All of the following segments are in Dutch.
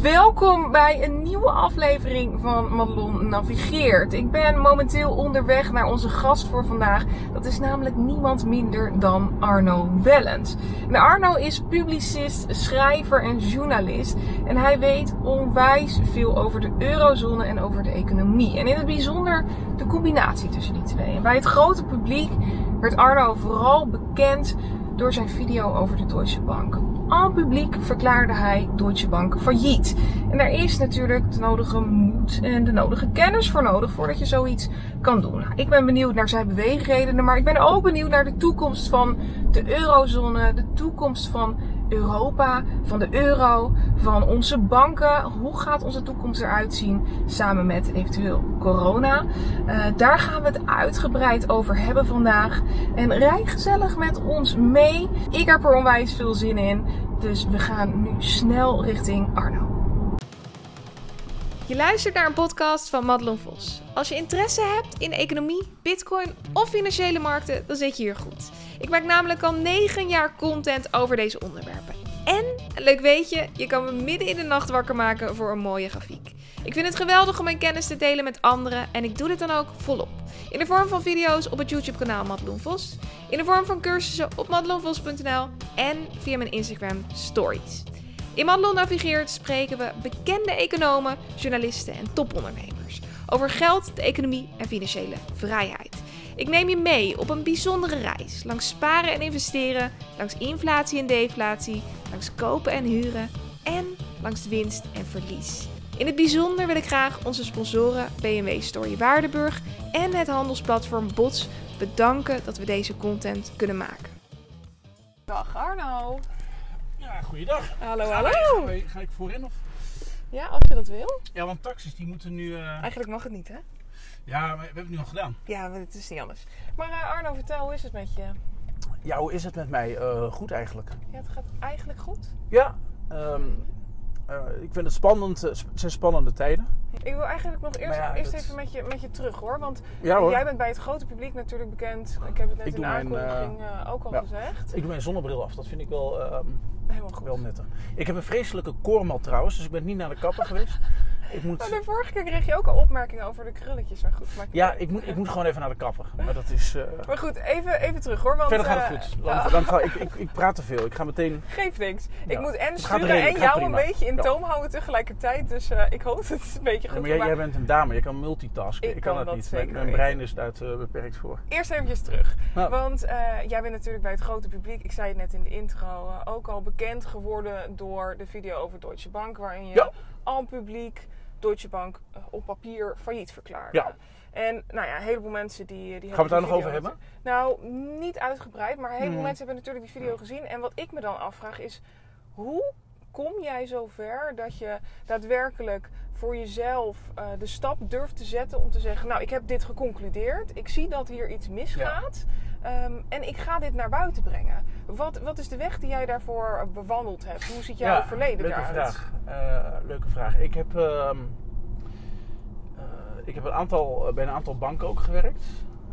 Welkom bij een nieuwe aflevering van Madelon Navigeert. Ik ben momenteel onderweg naar onze gast voor vandaag. Dat is namelijk niemand minder dan Arno Wellens. En Arno is publicist, schrijver en journalist. En hij weet onwijs veel over de eurozone en over de economie. En in het bijzonder de combinatie tussen die twee. En bij het grote publiek werd Arno vooral bekend door zijn video over de Deutsche Bank. Al publiek verklaarde hij Deutsche Bank failliet. En daar is natuurlijk de nodige moed en de nodige kennis voor nodig voordat je zoiets kan doen. Nou, ik ben benieuwd naar zijn beweegredenen, maar ik ben ook benieuwd naar de toekomst van de eurozone, de toekomst van Europa, van de euro, van onze banken. Hoe gaat onze toekomst eruit zien samen met eventueel corona? Uh, daar gaan we het uitgebreid over hebben vandaag. En rij gezellig met ons mee. Ik heb er onwijs veel zin in. Dus we gaan nu snel richting Arno. Je luistert naar een podcast van Madelon Vos. Als je interesse hebt in economie, bitcoin of financiële markten, dan zit je hier goed. Ik maak namelijk al 9 jaar content over deze onderwerpen. En, leuk weet je, je kan me midden in de nacht wakker maken voor een mooie grafiek. Ik vind het geweldig om mijn kennis te delen met anderen en ik doe dit dan ook volop. In de vorm van video's op het YouTube kanaal Madelon Vos, in de vorm van cursussen op madelonvos.nl en via mijn Instagram stories. In Madelon Navigeert spreken we bekende economen, journalisten en topondernemers over geld, de economie en financiële vrijheid. Ik neem je mee op een bijzondere reis langs sparen en investeren, langs inflatie en deflatie, langs kopen en huren en langs winst en verlies. In het bijzonder wil ik graag onze sponsoren BMW Story Waardenburg en het handelsplatform Bots bedanken dat we deze content kunnen maken. Dag Arno. Goeiedag. Hallo, Ga hallo. ik- Ga, ik voorin of? Ja, als je dat wil. Ja, want taxis die moeten nu... eh, Eigenlijk mag het niet, hè? Ja, maar we hebben het nu al gedaan. Ja, maar het is niet anders. Maar eh, Arno, vertel, hoe is het met je? Ja, hoe is het met mij? Eh, goed eigenlijk. Ja, het gaat eigenlijk goed. Ja, ehm, eh, ik vind het spannend. eh, Het zijn spannende tijden. Ik wil eigenlijk nog eerst, ja, eerst dat- even met je, met je terug hoor. Want Ja hoor. jij bent bij het grote publiek natuurlijk bekend. Ik heb het net Ik in de mijn, aankondiging eh, ook al ja. gezegd. Ik doe mijn zonnebril af. Dat vind ik wel, ehm, Helemaal goed. wel netter. Ik heb een vreselijke koormat trouwens, dus ik ben niet naar de kapper geweest. Ik moet... Maar de vorige keer kreeg je ook al opmerkingen over de krulletjes. Maar goed, Ja, ik moet, ik moet gewoon even naar de kapper. Maar dat is... eh, Maar goed, even, even terug hoor. Want, Verder gaat eh, het goed. Dan, ja, dan ga, ik, ik, ik praat te veel. Ik ga meteen... geeft niks. Ik moet en Het sturen en jou een beetje in toom houden tegelijkertijd. Dus eh, ik hoop dat het een beetje goed maar jij, gaat. jij bent een dame, je kan multitasken. Ik Ik, kan kan, dat het niet. Mijn, brein is daar te beperkt voor. Eerst eventjes terug. Nou. Want eh, jij bent natuurlijk bij het grote publiek, ik zei het net in de intro, eh, ook al bekend geworden door de video over Deutsche Bank. Waarin je Ja. al publiek Deutsche Bank eh, op papier failliet verklaarde. Ja. En nou ja, een heleboel mensen die, die Gaan we het daar nog over hebben? Nou, niet uitgebreid, maar een heleboel Hmm. mensen hebben natuurlijk die video gezien. En wat ik me dan afvraag is, hoe kom jij zover dat je daadwerkelijk voor jezelf eh, de stap durft te zetten om te zeggen: Nou, ik heb dit geconcludeerd. Ik zie dat hier iets misgaat. Ehm, en ik ga dit naar buiten brengen. Wat, wat is de weg die jij daarvoor bewandeld hebt? Hoe ziet jouw verleden leuke vraag. Eh, leuke vraag. Ik heb, ehm, eh, ik heb een aantal, bij een aantal banken ook gewerkt.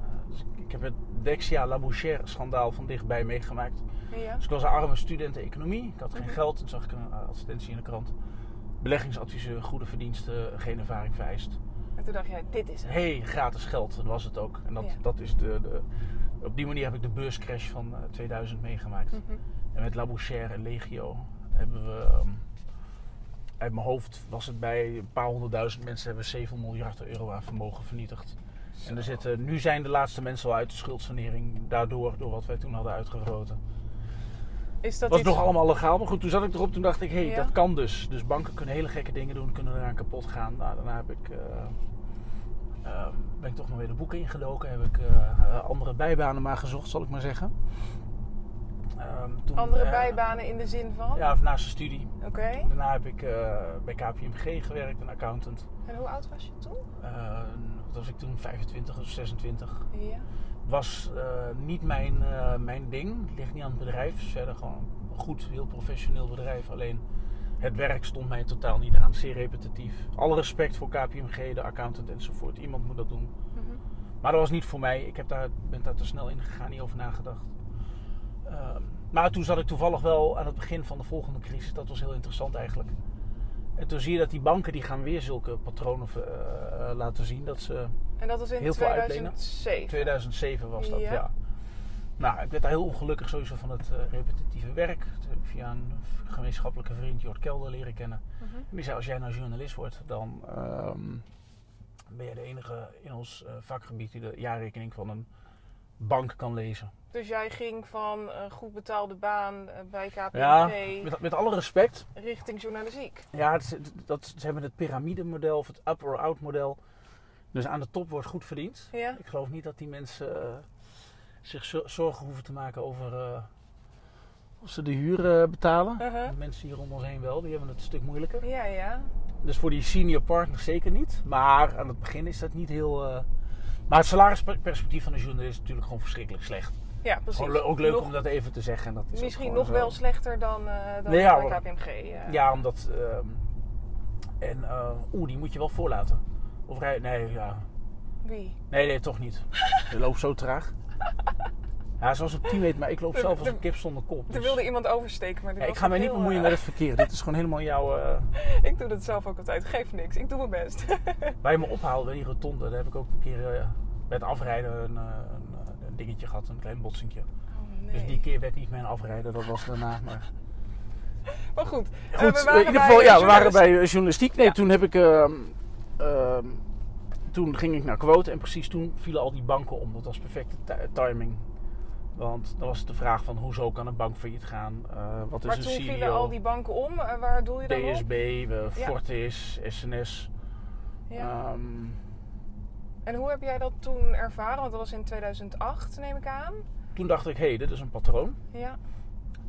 Eh, dus ik- heb het Dexia Labouchere schandaal van dichtbij meegemaakt. Ja. Dus ik was een arme student economie. Ik had geen Mhm. geld. Toen zag ik een eh, advertentie in de krant. Beleggingsadviseur, goede verdiensten, geen ervaring vereist. En toen dacht jij: Dit is het. hey, gratis geld. Dat was het ook. En dat, Ja. dat is de, de, op die manier heb ik de beurscrash van eh, 2000 meegemaakt. Mhm. En met Labouchere en Legio hebben we... ehm, uit mijn hoofd was het bij een paar honderdduizend mensen... hebben we 7 miljard euro aan vermogen vernietigd. En er zitten, nu zijn de laatste mensen al uit de schuldsanering... daardoor, door wat wij toen hadden uitgeroten. Is dat was iets... nog allemaal legaal, maar goed, toen zat ik erop. Toen dacht ik, hé, hey, Ja. dat kan dus. Dus banken kunnen hele gekke dingen doen, kunnen eraan kapot gaan. Nou, daarna heb ik, eh, eh, ben ik toch nog weer de boeken ingedoken. Heb ik eh, eh, andere bijbanen maar gezocht, zal ik maar zeggen. Ehm, toen, Andere eh, bijbanen in de zin van? Ja, of naast de studie. Oké. Daarna heb ik bij KPMG gewerkt, een accountant. En hoe oud was je toen? Eh, wat was ik toen? 25 of 26. Ja. Was niet mijn, mijn ding. Het ligt niet aan het bedrijf. Het is verder gewoon een goed, heel professioneel bedrijf. Alleen het werk stond mij totaal niet aan. Zeer repetitief. Alle respect voor KPMG, de accountant enzovoort. Iemand moet dat doen. Mhm. Maar dat was niet voor mij. Ik heb daar, ben daar te snel in gegaan, niet over nagedacht. Ehm, maar toen zat ik toevallig wel aan het begin van de volgende crisis. Dat was heel interessant eigenlijk. En toen zie je dat die banken die gaan weer zulke patronen eh, laten zien. Dat ze En dat was in Heel veel uitlenen. 2007. 2007 was dat, Ja. ja. Nou, ik werd daar heel ongelukkig sowieso van het eh, repetitieve werk. Via een gemeenschappelijke vriend, Jort Kelder, leren kennen. Mhm. En die zei, als jij nou journalist wordt, dan ehm, ben je de enige in ons eh, vakgebied die de jaarrekening van een bank kan lezen. Dus jij ging van een goed betaalde baan eh, bij KPMG Ja, met, met alle respect. richting journalistiek. Ja, het, dat, ze hebben het piramidemodel of het up or out model. Dus aan de top wordt goed verdiend. Ja. Ik geloof niet dat die mensen eh, zich zo- zorgen hoeven te maken over eh, of ze de huur eh, betalen. Uh-huh. De mensen hier om ons heen wel, die hebben het een stuk moeilijker. Ja, ja. Dus voor die senior partners zeker niet. Maar aan het begin is dat niet heel. eh, Maar het salarisperspectief van een journalist is natuurlijk gewoon verschrikkelijk slecht. Ja, precies. Le- ook leuk Nog- om dat even te zeggen. En dat is Misschien nog zo. wel slechter dan, eh dan Nee, ja, bij hoor. KPMG. Ja, omdat. ehm, en eh, oeh, die moet je wel voorlaten. Of rij. Nee, ja. Wie? Nee, nee, toch niet. Je loopt zo traag. Ja, zoals op 10 meter, maar ik loop Er- zelf als er- een kip zonder kop. Er dus- wilde iemand oversteken, maar Ja, ik ga mij niet bemoeien eh, met het verkeer. Dit is gewoon helemaal jouw. eh, Ik doe dat zelf ook altijd. Geef niks. Ik doe mijn best. Je me ophaalde bij die rotonde, daar heb ik ook een keer bij het afrijden een, een, een dingetje gehad, een klein botsinkje. Oh, nee. Dus die keer werd niet mijn afrijden, dat was daarna. Maar Maar goed. goed, we in waren ieder bij, geval, ja, we waren bij journalistiek. Nee, Ja. toen heb ik. Toen ging ik naar quote en precies toen vielen al die banken om. Dat was perfecte ti- timing. Want dan was het de vraag van hoezo kan een bank failliet gaan? Eh, wat is Maar een toen CEO? vielen al die banken om. Eh, waar doel je dan op? DSB, eh, Ja. Fortis, SNS. Ja. Ehm, En hoe heb jij dat toen ervaren? Want dat was in 2008, neem ik aan. toen dacht ik, hé, hey, dit is een patroon. Ja.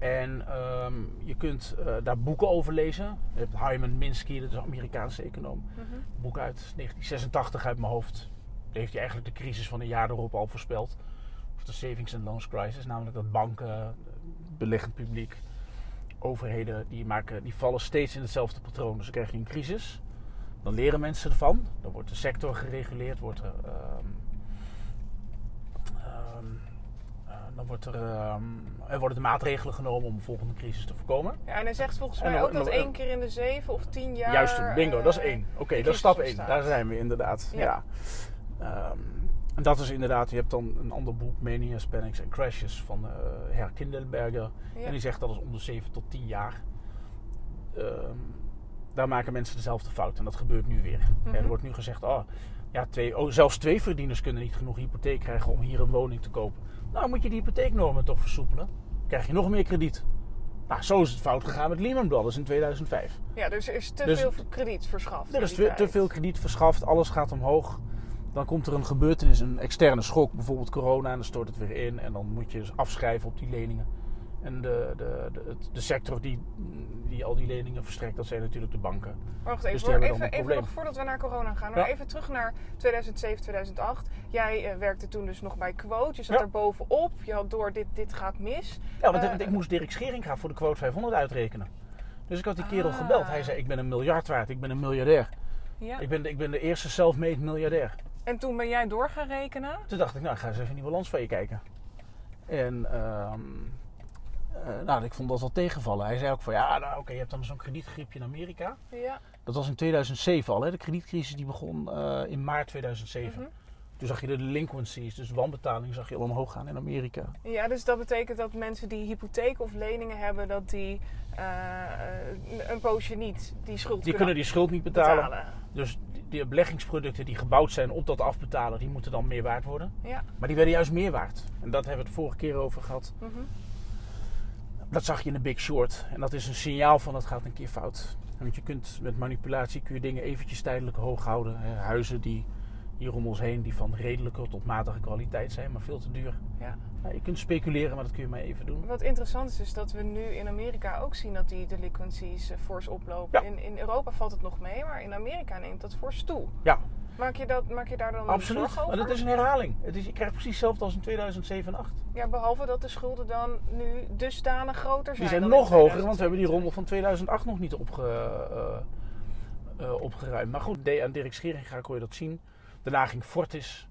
En ehm, je kunt eh, daar boeken over lezen. Je hebt Hyman Minsky, dat is een Amerikaanse econoom. Mhm. boek uit 1986 uit mijn hoofd. Daar heeft hij eigenlijk de crisis van een jaar erop al voorspeld. Of de savings and loans crisis. Namelijk dat banken, beleggend publiek, overheden, die, maken, die vallen steeds in hetzelfde patroon. Dus dan krijg je een crisis. Dan leren mensen ervan. Dan wordt de sector gereguleerd. Wordt er, ehm, ehm, eh, dan wordt er, ehm, er worden de maatregelen genomen om een volgende crisis te voorkomen. ja. En hij zegt volgens En mij dan- ook dat en dan- één keer in de zeven of tien jaar... Juist, bingo, eh, dat is één. Oké, dat is stap één. Daar zijn we inderdaad. Ja. Ja. Ehm, en dat is inderdaad, je hebt dan een ander boek, Mania's, Panics and Crashes van eh Herr Kindelberger. Ja. En die zegt dat is om de 7 tot 10 jaar. Ehm, daar maken mensen dezelfde fout en dat gebeurt nu weer. Mhm. Er wordt nu gezegd, oh, ja, twee, oh, zelfs twee verdieners kunnen niet genoeg hypotheek krijgen om hier een woning te kopen. Nou, moet je die hypotheeknormen toch versoepelen? Krijg je nog meer krediet. Nou, zo is het fout gegaan met Lehman Brothers in 2005. Ja, dus er is te Dus- veel krediet verschaft. Er is te, te veel krediet verschaft, alles gaat omhoog. Dan komt er een gebeurtenis, een externe schok, bijvoorbeeld corona, en dan stort het weer in. En dan moet je dus afschrijven op die leningen. En de, de, de, sector die, die al die leningen verstrekt, dat zijn natuurlijk de banken. Wacht even, Dus hoor. even, even probleem. nog voordat we naar corona gaan. Ja. Maar even terug naar 2007, 2008. Jij eh, werkte toen dus nog bij Quote. Je zat Ja. er bovenop. Je had door, dit, dit gaat mis. Ja, want, Eh, ik moest Dirk Scheringa voor de quote 500 uitrekenen. Dus ik had die kerel Ah. gebeld. Hij zei, ik ben een miljard waard, ik ben een miljardair. Ja. Ik ben, de- ik ben de eerste self-made miljardair. En toen ben jij door gaan rekenen. Toen dacht ik, nou, ik ga eens even in die balans van je kijken. En ehm, eh, nou, ik vond dat wel tegenvallen. Hij zei ook van, ja, nou, oké, je hebt dan zo'n kredietgriepje in Amerika. Ja. Dat was in 2007 al, hè? de kredietcrisis die begon eh, in maart 2007. Mhm. Toen zag je de delinquencies, dus wanbetaling, zag je al omhoog gaan in Amerika. Ja, dus dat betekent dat mensen die hypotheek of leningen hebben, dat die eh, eh, een poosje niet die schuld Die kunnen die schuld niet betalen. betalen. Dus die, die beleggingsproducten die gebouwd zijn op dat afbetalen, die moeten dan meer waard worden. Ja. Maar die werden juist meer waard. En dat hebben we het vorige keer over gehad. Mhm. Dat zag je in de Big Short. En dat is een signaal van het gaat een keer fout. Want je kunt met manipulatie kun je dingen eventjes tijdelijk hoog houden. Hè, Huizen die hier om ons heen die van redelijke tot matige kwaliteit zijn, maar veel te duur. Ja. Je kunt speculeren, maar dat kun je maar even doen. Wat interessant is, is dat we nu in Amerika ook zien dat die delinquencies eh, fors oplopen. Ja. In, in Europa valt het nog mee, maar in Amerika neemt dat fors toe. Ja, Maak je, dat, maak je daar dan absoluut. zorgen over? Want het is een herhaling. Het is, je krijgt precies hetzelfde als in 2007 en 2008. Ja, behalve dat de schulden dan nu dusdanig groter zijn. Die zijn dan nog hoger, want we hebben die 2007. rommel van 2008 nog niet opge, eh, eh, opgeruimd. Maar goed, aan Dirk Scheringa kon je dat zien. Daarna ging Fortis.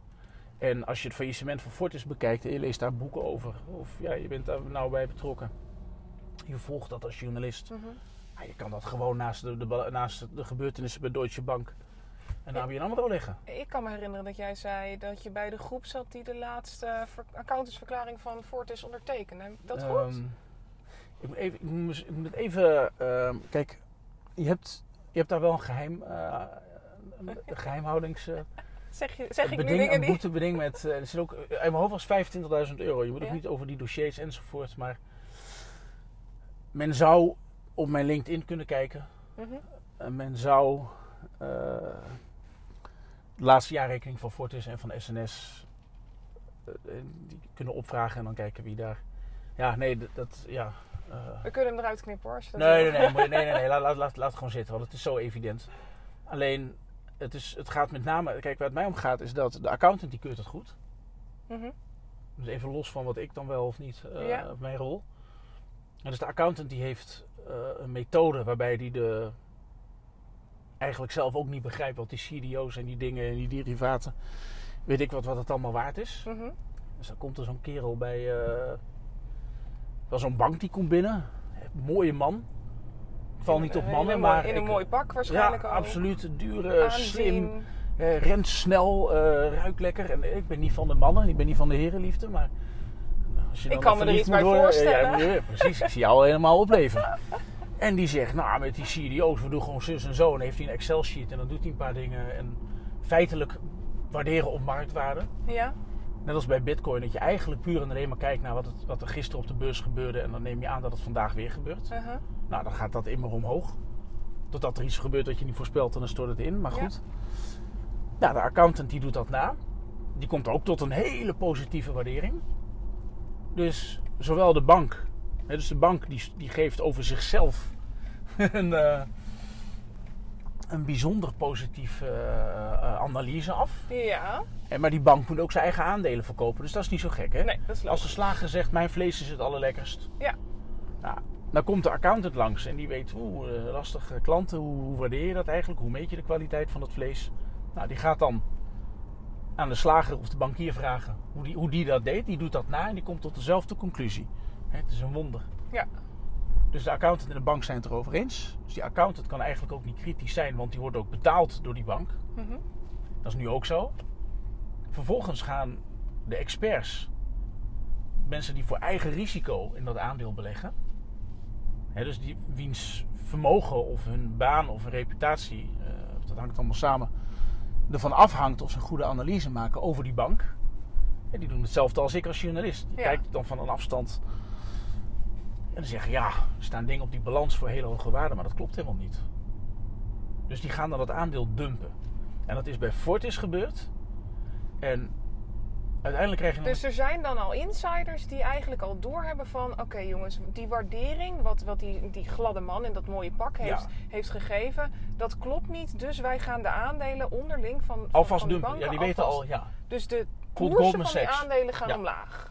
En als je het faillissement van Fortis bekijkt en je leest daar boeken over, of ja, je bent daar nou bij betrokken, je volgt dat als journalist. Mhm. Ja, je kan dat gewoon naast de, de, naast de gebeurtenissen bij Deutsche Bank en ABN AMRO leggen. Ik kan me herinneren dat jij zei dat je bij de groep zat die de laatste ver- accountantsverklaring van Fortis ondertekende. Heb ik dat goed? Ehm, ik moet even, ik moet, even ehm, kijk, je hebt, je hebt daar wel een geheim, eh, een geheimhoudings... eh, zeg je, zeg ik nu beding, dingen een boetebeding met, eh, er zit ook, in mijn hoofd was 25.000 euro. Je moet ook niet over die dossiers enzovoort, maar men zou op mijn LinkedIn kunnen kijken. En men zou eh, de laatste jaarrekening van Fortis en van SNS eh, eh, die kunnen opvragen en dan kijken wie daar. Ja, nee, dat, dat ja. eh, We kunnen hem eruit knippen hoor. Nee, nee, nee, nee, nee, nee, laat, laat, laat, het gewoon zitten, want het is zo evident. Alleen, het, is, het gaat met name, kijk, waar het mij om gaat, is dat de accountant die keurt het goed. Mhm. Dus even los van wat ik dan wel of niet, Ja. mijn rol. En dus de accountant die heeft een methode waarbij die de eigenlijk zelf ook niet begrijpt wat die CDO's en die dingen en die derivaten, weet ik wat, wat het allemaal waard is. Mhm. Dus dan komt er zo'n kerel bij, eh wel zo'n bank die komt binnen, mooie man. Ik val niet op mannen, maar in een ik- mooi pak waarschijnlijk ja, al. absoluut, dure, slim, eh, rent snel, eh ruikt lekker. En ik ben niet van de mannen, ik ben niet van de herenliefde, maar... Als je Ik kan me er iets bij voorstellen. Ja, ja, precies, ik zie jou al helemaal opleven. En die zegt, nou met die CDO's, we doen gewoon zus en zo. En heeft hij een Excel sheet en dan doet hij een paar dingen. En feitelijk waarderen op marktwaarde. Ja? Net als bij bitcoin, dat je eigenlijk puur en alleen maar kijkt naar wat, het, wat er gisteren op de beurs gebeurde. En dan neem je aan dat het vandaag weer gebeurt. Uh-huh. Nou, dan gaat dat immer omhoog. Totdat er iets gebeurt dat je niet voorspelt en dan stort het in. Maar Ja. goed. Nou, de accountant die doet dat na. Die komt ook tot een hele positieve waardering. Dus zowel de bank, dus de bank die, die geeft over zichzelf een, eh, een bijzonder positief eh, eh, analyse af. Ja. En, maar die bank moet ook zijn eigen aandelen verkopen. Dus dat is niet zo gek, hè? Nee, dat is Als de slager zegt, mijn vlees is het allerlekkerst. Ja. Nou, dan komt de accountant langs en die weet, oeh, eh, lastige klanten, hoe, hoe waardeer je dat eigenlijk? Hoe meet je de kwaliteit van het vlees? Nou, die gaat dan aan de slager of de bankier vragen hoe die, hoe die dat deed. Die doet dat na en die komt tot dezelfde conclusie. Het is een wonder. Ja. Dus de accountant en de bank zijn het erover eens. Dus die accountant kan eigenlijk ook niet kritisch zijn, want die wordt ook betaald door die bank. Mhm. Dat is nu ook zo. Vervolgens gaan de experts, mensen die voor eigen risico in dat aandeel beleggen, hè, dus die, wiens vermogen of hun baan of hun reputatie, eh, dat hangt allemaal samen, ervan afhangt of ze een goede analyse maken over die bank. Ja, die doen hetzelfde als ik als journalist. Je Ja. kijkt dan van een afstand dan zeggen ja, er staan dingen op die balans voor hele hoge waarde, maar dat klopt helemaal niet. Dus die gaan dan dat aandeel dumpen. En dat is bij Fortis gebeurd. En uiteindelijk krijg je Dus er zijn dan al insiders die eigenlijk al doorhebben van... Oké jongens, die waardering, wat, wat die, die gladde man in dat mooie pak heeft, Ja. heeft gegeven... dat klopt niet, dus wij gaan de aandelen onderling van, van, alvast van dumpen. Ja, die weten alvast- al, ja. Dus de koersen van die aandelen gaan Ja. omlaag.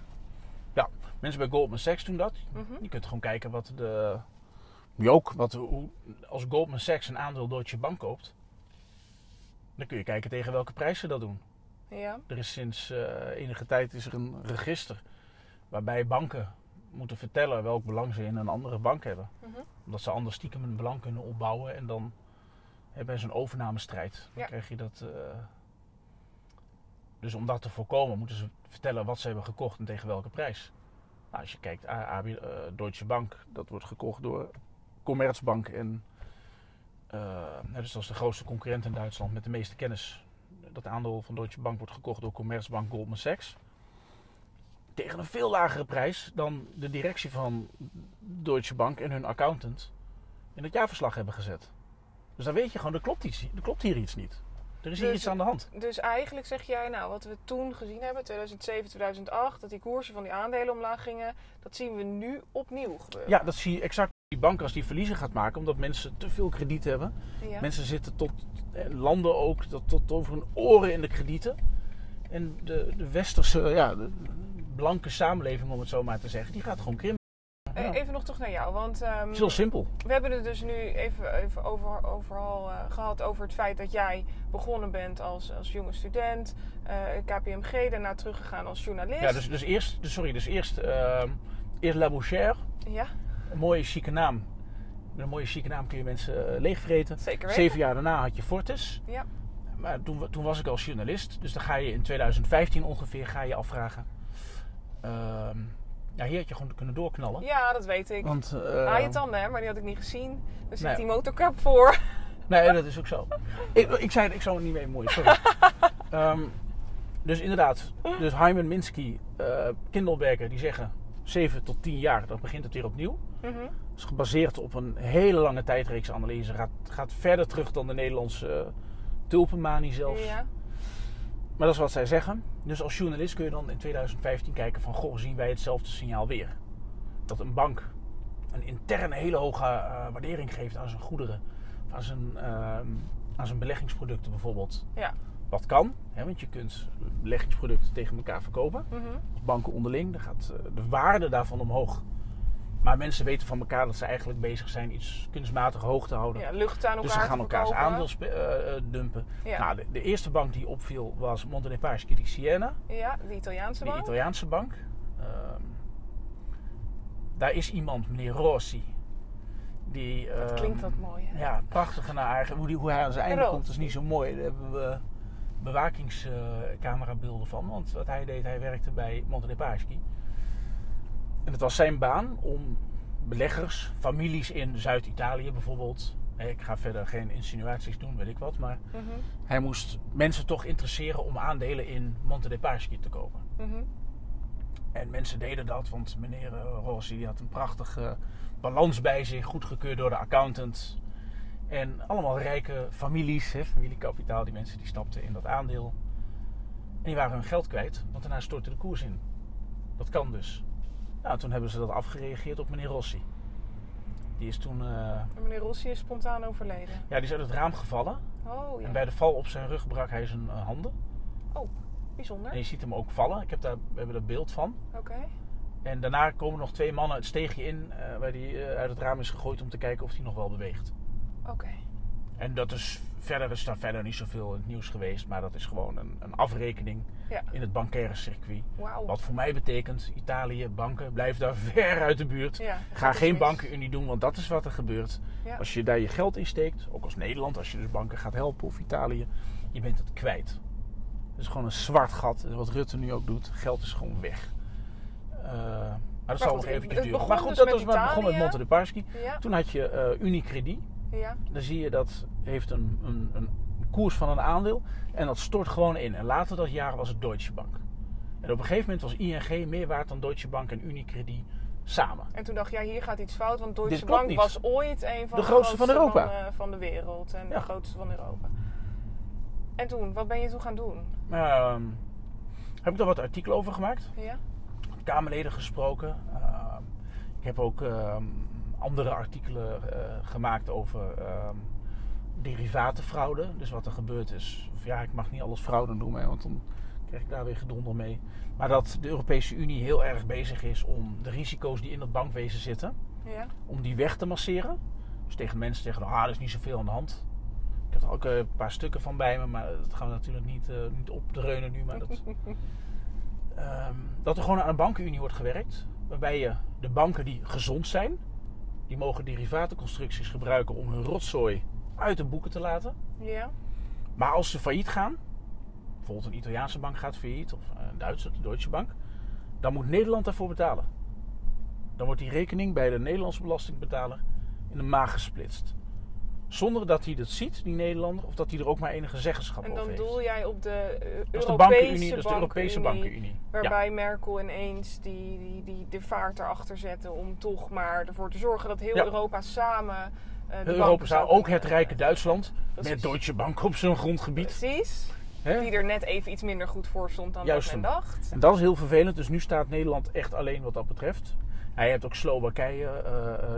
Mensen bij Goldman Sachs doen dat. Mhm. Je kunt gewoon kijken wat de... Nu ook, wat, hoe, als Goldman Sachs een aandeel Deutsche Bank koopt... dan kun je kijken tegen welke prijs ze dat doen. Ja, Er is sinds eh, enige tijd is er een register... waarbij banken moeten vertellen welk belang ze in een andere bank hebben. Mhm. Omdat ze anders stiekem een belang kunnen opbouwen en dan hebben ze een overnamestrijd. Dan Ja. krijg je dat. eh, Dus om dat te voorkomen moeten ze vertellen wat ze hebben gekocht en tegen welke prijs. Nou, als je kijkt, AB, eh, Deutsche Bank, dat wordt gekocht door Commerzbank en eh, nou, dus dat is de grootste concurrent in Duitsland met de meeste kennis. Dat aandeel van Deutsche Bank wordt gekocht door Commerzbank Goldman Sachs. Tegen een veel lagere prijs dan de directie van Deutsche Bank en hun accountant in het jaarverslag hebben gezet. Dus dan weet je gewoon, er klopt, er klopt hier iets niet. Er is hier Dus- iets aan de hand. dus eigenlijk zeg jij, nou wat we toen gezien hebben, 2007, 2008... dat die koersen van die aandelen omlaag gingen... dat zien we nu opnieuw gebeuren. Ja, dat zie je exact. Die bank als die verliezen gaat maken omdat mensen te veel krediet hebben. Ja. Mensen zitten tot, eh, landen ook, tot, tot over hun oren in de kredieten. En de, de westerse, ja, de blanke samenleving om het zo maar te zeggen, die gaat gewoon krimpen. Ja. Even nog terug naar jou, want... ehm, Het is heel simpel. We hebben het dus nu even, even over, overal eh, gehad over het feit dat jij begonnen bent als, als jonge student, eh, KPMG, daarna teruggegaan als journalist. Ja, dus, dus eerst, dus sorry, dus eerst, ehm eerst La Bouchère, Ja, een mooie chique naam. Met een mooie chique naam kun je mensen eh, leegvreten. Zeker weten. Zeven jaar daarna had je Fortis. Ja. Maar toen, toen was ik als journalist. Dus dan ga je in 2015 ongeveer ga je afvragen. Ehm, ja, hier had je gewoon kunnen doorknallen. ja, dat weet ik. Want, eh, Ah, je tanden, hè? Maar die had ik niet gezien. Nee. zit die motorcap voor. Nee, dat is ook zo. ik, ik zei ik zou het niet mee moeien, sorry. Ehm, dus inderdaad, dus Hyman Minsky, eh Kindleberger, die zeggen 7 tot 10 jaar, dan begint het weer opnieuw. Het is gebaseerd op een hele lange tijdreeks analyse. Gaat, gaat verder terug dan de Nederlandse uh, tulpenmanie zelfs. Ja. Maar dat is wat zij zeggen. Dus als journalist kun je dan in 2015 kijken van... Goh, zien wij hetzelfde signaal weer. Dat een bank een interne hele hoge uh, waardering geeft aan zijn goederen. Aan zijn, uh, aan zijn beleggingsproducten bijvoorbeeld. Ja. Wat kan, hè, want je kunt beleggingsproducten tegen elkaar verkopen. Als banken onderling, dan gaat uh, de waarde daarvan omhoog. Maar mensen weten van elkaar dat ze eigenlijk bezig zijn iets kunstmatig hoog te houden. Ja, lucht aan elkaar dus ze gaan elkaars aandeel eh, dumpen. Ja. Nou, de, de eerste bank die opviel was Monte dei Paschi di Siena, Ja, de Italiaanse die bank. Italiaanse bank. Ehm, daar is iemand, meneer Rossi, die... Dat ehm, klinkt wat mooi, hè? Ja, prachtig naar. Hoe, die, hoe hij aan zijn einde komt is niet zo mooi. Daar hebben we bewakingscamerabeelden van. Want wat hij deed, hij werkte bij Monte dei Paschi. En het was zijn baan om beleggers, families in Zuid-Italië bijvoorbeeld. Ik ga verder geen insinuaties doen, weet ik wat. Maar Mhm. hij moest mensen toch interesseren om aandelen in Monte dei Paschi te kopen. Mhm. En mensen deden dat, want meneer eh, Rossi had een prachtige balans bij zich, goedgekeurd door de accountant. En allemaal rijke families, hè, familiekapitaal, die mensen die stapten in dat aandeel. En die waren hun geld kwijt, want daarna stortte de koers in. Dat kan dus. Nou, toen hebben ze dat afgereageerd op meneer Rossi. Die is toen, eh, En meneer Rossi is spontaan overleden. ja, die is uit het raam gevallen. Oh, ja. En bij de val op zijn rug brak hij zijn eh, handen. Oh, bijzonder. En je ziet hem ook vallen. Ik heb daar, we hebben daar beeld van. Oké. En daarna komen nog twee mannen het steegje in eh, waar hij uit het raam is gegooid om te kijken of hij nog wel beweegt. Oké. En dat is verder is daar verder niet zoveel in het nieuws geweest, maar dat is gewoon een, een afrekening Ja. in het bankaire circuit. Wauw. Wat voor mij betekent, Italië, banken, blijf daar ver uit de buurt. Ja, Ga geen bankenunie doen, want dat is wat er gebeurt. Ja. Als je daar je geld in steekt, ook als Nederland, als je dus banken gaat helpen of Italië, je bent het kwijt. Het is gewoon een zwart gat. Wat Rutte nu ook doet, geld is gewoon weg. Uh, maar dat zal goed, nog eventjes duren. Maar goed, dus dat was wat begon met. Monte dei Paschi. Toen had je uh, Unicredit. Ja. Dan zie je dat heeft een, een, een koers van een aandeel. En dat stort gewoon in. En later dat jaar was het Deutsche Bank. En op een gegeven moment was ING meer waard dan Deutsche Bank en Unicredit samen. En toen dacht jij, hier gaat iets fout, want Deutsche Bank niet. was ooit een van De de, grootste van Europa. Van, eh, van de wereld en Ja. de grootste van Europa. En toen, wat ben je toen gaan doen? Ehm, heb ik daar wat artikelen over gemaakt. Ja? Kamerleden gesproken. Ehm, ik heb ook ehm, andere artikelen eh, gemaakt over ehm, derivatenfraude. Dus wat er gebeurd is. Of ja, ik mag niet alles fraude noemen, want dan krijg ik daar weer gedonder mee. Maar dat de Europese Unie heel erg bezig is om de risico's die in het bankwezen zitten, Ja? om die weg te masseren. Dus tegen mensen zeggen, ah, er is niet zoveel aan de hand. Ik heb er ook eh, een paar stukken van bij me, maar dat gaan we natuurlijk niet, eh, niet opdreunen nu. Maar dat, Ehm, dat er gewoon aan een bankenunie wordt gewerkt. Waarbij je de banken die gezond zijn, die mogen derivatenconstructies gebruiken om hun rotzooi uit de boeken te laten. Ja? Maar als ze failliet gaan, bijvoorbeeld een Italiaanse bank gaat failliet of een Duitse, de Deutsche Bank, dan moet Nederland daarvoor betalen. Dan wordt die rekening bij de Nederlandse belastingbetaler in de maag gesplitst. Zonder dat hij dat ziet, die Nederlander, of dat hij er ook maar enige zeggenschap En over dan heeft. doel jij op de eh, dat is de Europese bankenunie, dat is de Europese bankenunie, bankenunie. Ja. Waarbij Merkel ineens die, die, die de vaart erachter zette om toch maar ervoor te zorgen dat heel Ja. Europa samen. eh, de Europa zou ook het rijke Duitsland Precies. met Deutsche Bank op zijn grondgebied. Precies. Die er net even iets minder goed voor stond dan Juist dat men dacht. En dat is heel vervelend. Dus nu staat Nederland echt alleen wat dat betreft. Hij hebt ook Slowakije, eh,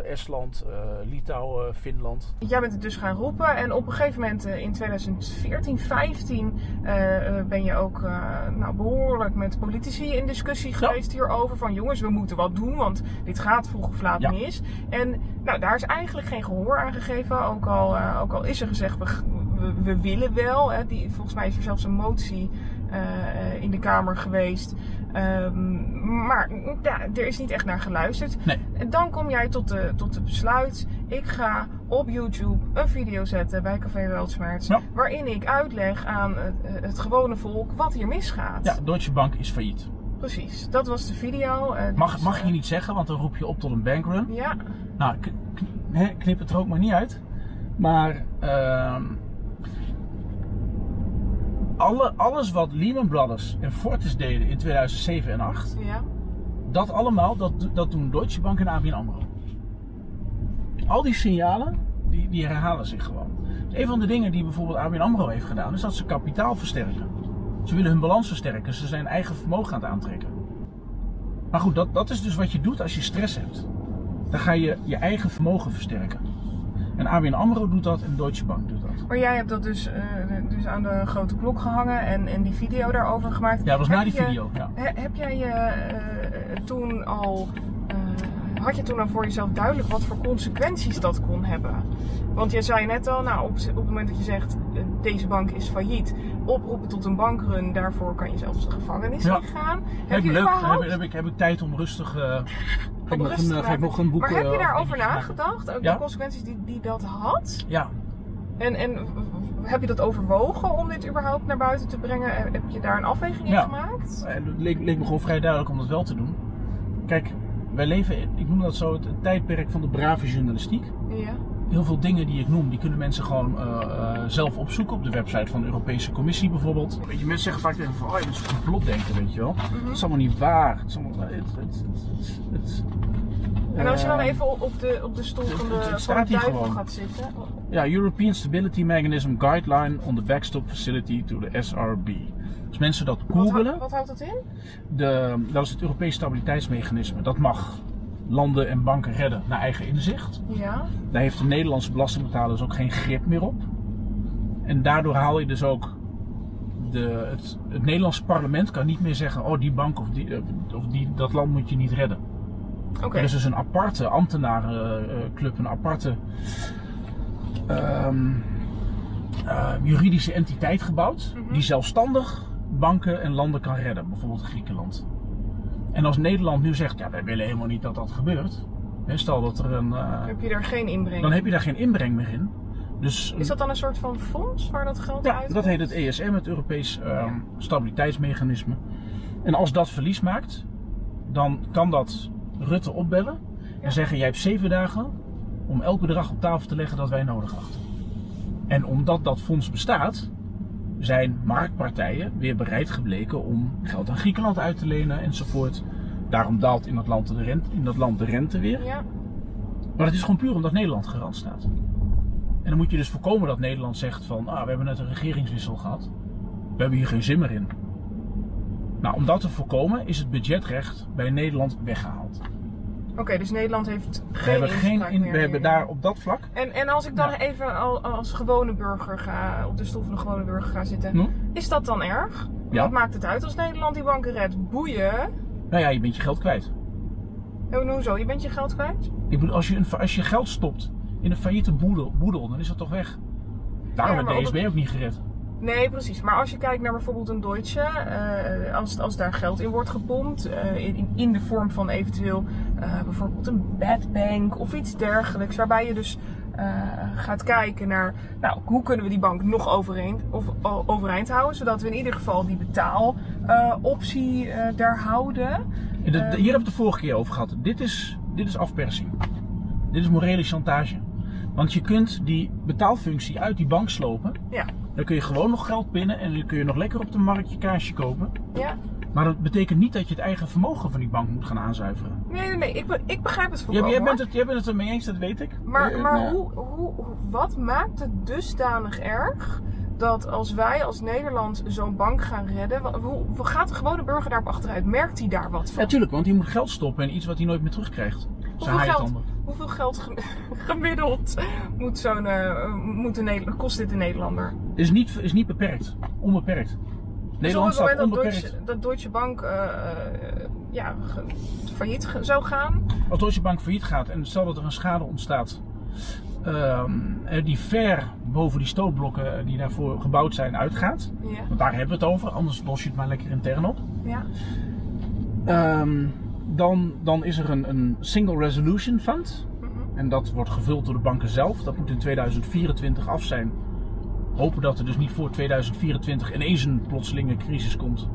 eh, Estland, eh, Litouwen, Finland. Jij bent het dus gaan roepen en op een gegeven moment in 2014, 15 eh, eh, ben je ook nou, behoorlijk met politici in discussie geweest hierover. Van jongens, we moeten wat doen, want dit gaat vroeg of laat Ja. mis. En nou, daar is eigenlijk geen gehoor aan gegeven. Ook al, ook al is er gezegd, we, we, we willen wel. Hè. Die, volgens mij is er zelfs een motie in de Kamer geweest. Ehm, maar ja, er is niet echt naar geluisterd. Nee. En dan kom jij tot de, tot de besluit Ik ga op YouTube een video zetten bij Café Weltsmerts. Ja. Waarin ik uitleg aan het, het gewone volk wat hier misgaat. Ja, Deutsche Bank is failliet. Precies, dat was de video. Eh, Mag, dus, mag eh, je niet zeggen, want dan roep je op tot een bankrun. Ja, Nou, knip het er ook maar niet uit. Maar ehm, alle, alles wat Lehman Brothers en Fortis deden in 2007 en 2008, ja. dat allemaal, dat, dat doen Deutsche Bank en ABN AMRO. Al die signalen, die, die herhalen zich gewoon. Dus een van de dingen die bijvoorbeeld ABN AMRO heeft gedaan, is dat ze kapitaal versterken. Ze willen hun balans versterken, ze zijn eigen vermogen aan het aantrekken. Maar goed, dat, dat is dus wat je doet als je stress hebt. Dan ga je je eigen vermogen versterken. En ABN AMRO doet dat en Deutsche Bank doet dat. Maar jij hebt dat dus, eh, dus aan de grote klok gehangen en, en die video daarover gemaakt. Ja, dat was na die je- video. Ja. He- heb jij je eh, toen al. eh, had je toen al voor jezelf duidelijk wat voor consequenties dat kon hebben? Want je zei net al, nou, op, op het moment dat je zegt eh, deze bank is failliet, oproepen tot een bankrun, daarvoor kan je zelfs de gevangenis Ja. in gaan. Heb je leuk. Dan überhaupt heb, ik- heb, ik, heb ik tijd om rustig. eh ik nog een, maken? nog een boek. Maar heb eh, je daarover nagedacht? Ook Ja. de consequenties die, die dat had? Ja, En, en heb je dat overwogen om dit überhaupt naar buiten te brengen? Heb je daar een afweging in Ja. gemaakt? En het leek, leek me gewoon vrij duidelijk om dat wel te doen. Kijk, wij leven, in- ik noem dat zo, het, het tijdperk van de brave journalistiek. Ja. Heel veel dingen die ik noem, die kunnen mensen gewoon eh, eh, zelf opzoeken op de website van de Europese Commissie bijvoorbeeld. Weet je, mensen zeggen vaak tegen me van, oh, je bent zo'n complotdenker, weet je wel. Dat is allemaal niet waar. Het is allemaal, het, het, het, het- En als je dan eh, even op de, op de stoel van de, het van de duivel gaat zitten. Ja, European Stability Mechanism Guideline on the Backstop Facility to the SRB. Als mensen dat googelen, wat houdt dat in? de, dat is het Europees Stabiliteitsmechanisme. Dat mag landen en banken redden naar eigen inzicht. Ja. Daar heeft de Nederlandse belastingbetaler dus ook geen grip meer op. En daardoor haal je dus ook. De, het, het Nederlandse parlement kan niet meer zeggen: oh, die bank of, die, of die, dat land moet je niet redden. Er is dus een aparte ambtenarenclub, een aparte ehm, eh, juridische entiteit gebouwd. Mhm. Die zelfstandig banken en landen kan redden, bijvoorbeeld Griekenland. En als Nederland nu zegt: ja, wij willen helemaal niet dat dat gebeurt. Hè, Stel dat er een. eh, Heb je daar geen inbreng? dan heb je daar geen inbreng meer in. Dus Is dat dan een soort van fonds waar dat geld ja, uit dat heet het ESM, het Europees ehm, Stabiliteitsmechanisme. En als dat verlies maakt, dan kan dat Rutte opbellen en zeggen: Jij hebt zeven dagen om elk bedrag op tafel te leggen dat wij nodig achten. En omdat dat fonds bestaat, zijn marktpartijen weer bereid gebleken om geld aan Griekenland uit te lenen enzovoort. Daarom daalt in dat land de rente, in dat land de rente weer. Ja. Maar het is gewoon puur omdat Nederland garant staat. En dan moet je dus voorkomen dat Nederland zegt van, ah, we hebben net een regeringswissel gehad. We hebben hier geen zin meer in. Nou, om dat te voorkomen is het budgetrecht bij Nederland weggehaald. Oké, dus Nederland heeft We geen hebben, in, meer we hebben daar op dat vlak. En, en als ik dan Ja. even al, als gewone burger ga, op de stoel van de gewone burger ga zitten, Hm? is dat dan erg? Ja. Wat maakt het uit als Nederland die banken redt? Boeien. Nou ja, je bent je geld kwijt. En hoezo? Je bent je geld kwijt? Ik bedoel, als je, een, als je geld stopt in een failliete boedel, boedel dan is dat toch weg. Daarom Ja, DSB ook niet gered. Nee, precies. Maar als je kijkt naar bijvoorbeeld een Deutsche, eh, als, als daar geld in wordt gepompt, eh, in, in de vorm van eventueel eh, bijvoorbeeld een bad bank of iets dergelijks, waarbij je dus eh, gaat kijken naar, nou, hoe kunnen we die bank nog overeind, of, overeind houden, zodat we in ieder geval die betaaloptie eh daar houden. De- de- Ehm. hier hebben we het de vorige keer over gehad. Dit is, dit is afpersing. Dit is morele chantage. Want je kunt die betaalfunctie uit die bank slopen. Ja, Dan kun je gewoon nog geld pinnen en dan kun je nog lekker op de markt je kaasje kopen. ja. Maar dat betekent niet dat je het eigen vermogen van die bank moet gaan aanzuiveren. Nee, nee, nee. Ik, be- ik begrijp het volkomen. jij, bent het, jij bent het ermee eens, dat weet ik. Maar, Eh, maar nou ja. hoe, hoe, wat maakt het dusdanig erg dat als wij als Nederland zo'n bank gaan redden, hoe, hoe gaat de gewone burger daarop achteruit? Merkt hij daar wat van? Ja, tuurlijk, want die moet geld stoppen in iets wat hij nooit meer terugkrijgt. Hoeveel geld, hoeveel geld gem- gemiddeld moet zo'n, eh, moet een kost dit een Nederlander? Is niet, is niet beperkt. Onbeperkt. Dus op Nederland het staat moment dat. Deutsche, dat Deutsche Bank eh, eh, ja, failliet zou gaan, Als Deutsche Bank failliet gaat en stel dat er een schade ontstaat ehm, eh, die ver boven die stootblokken eh, die daarvoor gebouwd zijn uitgaat. ja, Want daar hebben we het over, anders los je het maar lekker intern op. ja, Ehm, dan, dan is er een, een Single Resolution Fund. mhm, En dat wordt gevuld door de banken zelf. Dat moet in 2024 af zijn. Hopen dat er dus niet voor 2024 ineens een plotselinge crisis komt.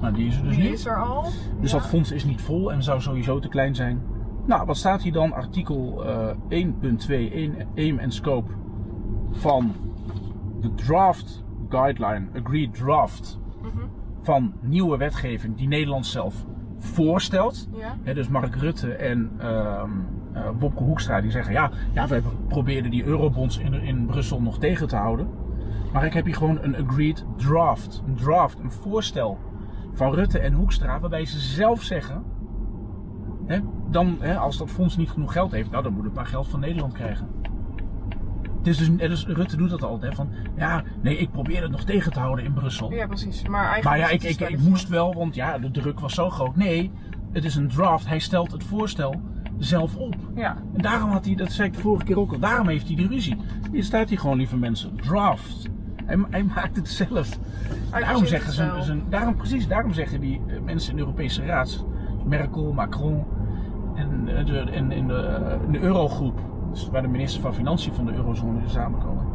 Nou, die is er dus Die niet. is er al. Dus Ja. dat fonds is niet vol en zou sowieso te klein zijn. Nou, wat staat hier dan? Artikel eh 1.2, 1 aim en scope van de draft guideline, agreed draft Mhm. van nieuwe wetgeving die Nederland zelf voorstelt. Ja. Dus Mark Rutte en ehm eh, Wopke Hoekstra die zeggen ja, ja, we probeerden die eurobonds in, in Brussel nog tegen te houden. Maar ik heb hier gewoon een agreed draft. Een draft, een voorstel van Rutte en Hoekstra waarbij ze zelf zeggen... Hè, dan, hè, als dat fonds niet genoeg geld heeft, nou, dan moet het maar geld van Nederland krijgen. Is dus, dus Rutte doet dat altijd. Hè, van, ja, nee, ik probeer het nog tegen te houden in Brussel. ja, precies. Maar eigenlijk. Maar ja, ik, ik, ik spelletje. moest wel, want ja, de druk was zo groot. Nee, het is een draft. Hij stelt het voorstel zelf op. Ja. En daarom had hij, dat zei ik de vorige keer ook al, daarom heeft hij die ruzie. Hier staat hij gewoon, lieve mensen. Draft. Hij, hij maakt het zelf. Hij Daarom zeggen ze, daarom, precies, daarom zeggen die eh, mensen in de Europese Raad, Merkel, Macron en eh, de, in, in, de, eh, in de Eurogroep, dus waar de minister van Financiën van de Eurozone samenkomen,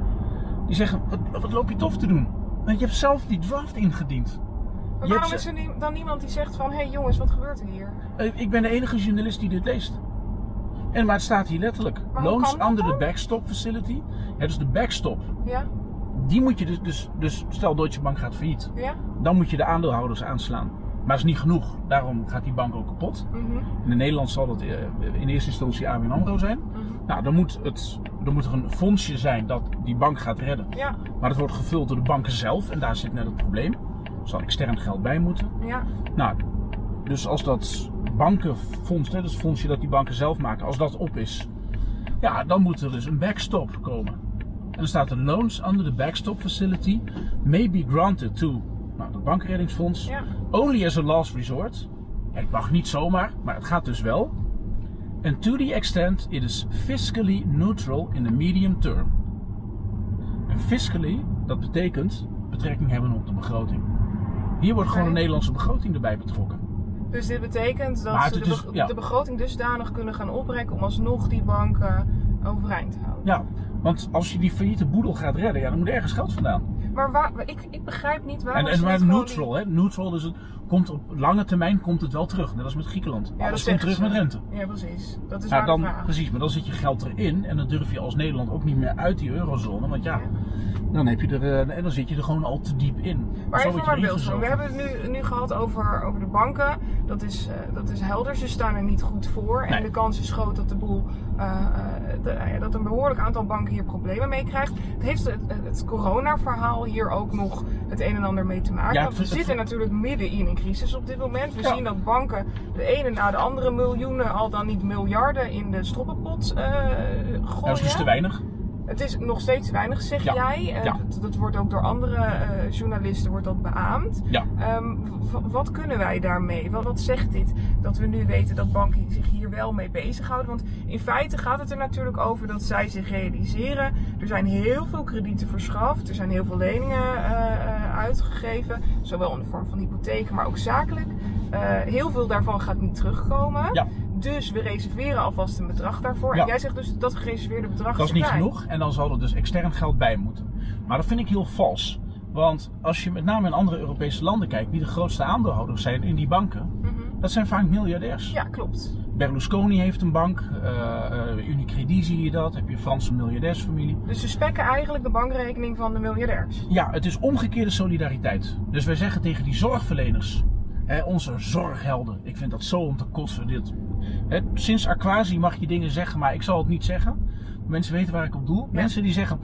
die zeggen, wat, wat loop je tof te doen? Want je hebt zelf die draft ingediend. Maar waarom is er dan niemand die zegt van, hé hey jongens, wat gebeurt er hier? Ik ben de enige journalist die dit leest. En maar het staat hier letterlijk. Loans under the dan? backstop facility. Ja, dus de backstop. Ja? Die moet je dus, dus, dus stel Deutsche Bank gaat failliet. Ja? Dan moet je de aandeelhouders aanslaan. Maar dat is niet genoeg. Daarom gaat die bank ook kapot. Mhm. En in Nederland zal dat eh, in eerste instantie ABN AMRO zijn. Mhm. Nou, dan moet, het, dan moet er een fondsje zijn dat die bank gaat redden. Ja. Maar dat wordt gevuld door de banken zelf. En daar zit net het probleem. Er zal extern geld bij moeten. Ja. Nou, dus als dat bankenfonds, hè, dus het fondsje dat die banken zelf maken, als dat op is, ja, dan moet er dus een backstop komen. En dan staat er loans under the backstop facility may be granted to, nou, dat bankreddingsfonds, Ja. only as a last resort. Het mag niet zomaar, maar het gaat dus wel. And to the extent it is fiscally neutral in the medium term. En fiscally, dat betekent betrekking hebben op de begroting. Hier wordt gewoon een Nederlandse begroting erbij betrokken. Dus dit betekent dat Maar ze de, is- ja. de begroting dusdanig kunnen gaan oprekken om alsnog die banken overeind te houden. Ja, want als je die failliete boedel gaat redden, ja, dan moet ergens geld vandaan. Maar waar, ik, ik begrijp niet waarom En, en maar gewoon neutral, hè? Neutral, dus het komt op lange termijn komt het wel terug. Net als met Griekenland. Ja, Alles dat komt terug met rente. Ja, precies. Dat is Ja, dan, vraag. precies, maar dan zit je geld erin en dan durf je als Nederland ook niet meer uit die eurozone. Want ja, dan, heb je er, eh, en dan zit je er gewoon al te diep in. Maar Zo even maar. We hebben het nu, nu gehad over, over de banken. Dat is, eh, dat is helder. Ze staan er niet goed voor. En de kans is groot dat de boel. eh, de- dat een behoorlijk aantal banken hier problemen mee krijgt. Het heeft het, het corona-verhaal hier ook nog het een en ander mee te maken. Ja, Want we zitten natuurlijk midden in een crisis op dit moment. We Ja. zien dat banken de ene na de andere miljoenen, al dan niet miljarden, in de stroppenpot eh gooien. Ja, dat is dus te weinig. Het is nog steeds weinig, zeg Ja. jij. Eh, Ja. dat, dat wordt ook door andere eh, journalisten wordt dat beaamd. Ja. Ehm, wat kunnen wij daarmee? Wat, wat zegt dit? Dat we nu weten dat banken zich hier wel mee bezighouden. Want in feite gaat het er natuurlijk over dat zij zich realiseren. Er zijn heel veel kredieten verschaft. Er zijn heel veel leningen eh, uitgegeven. Zowel in de vorm van hypotheken, maar ook zakelijk. Heel veel daarvan gaat niet terugkomen. Ja. Dus we reserveren alvast een bedrag daarvoor. Ja. En jij zegt dus dat gereserveerde bedrag Dat is niet genoeg en dan zal er dus extern geld bij moeten. Maar dat vind ik heel vals. Want als je met name in andere Europese landen kijkt, wie de grootste aandeelhouders zijn in die banken, Mhm. dat zijn vaak miljardairs. Ja, klopt. Berlusconi heeft een bank, eh, Unicredit zie je dat, heb je een Franse miljardairsfamilie. Dus ze spekken eigenlijk de bankrekening van de miljardairs. Ja, het is omgekeerde solidariteit. Dus wij zeggen tegen die zorgverleners, hè, onze zorghelden, ik vind dat zo om te kotsen. Dit, sinds Aquasi mag je dingen zeggen, maar ik zal het niet zeggen. Mensen weten waar ik op doel. Mensen die zeggen,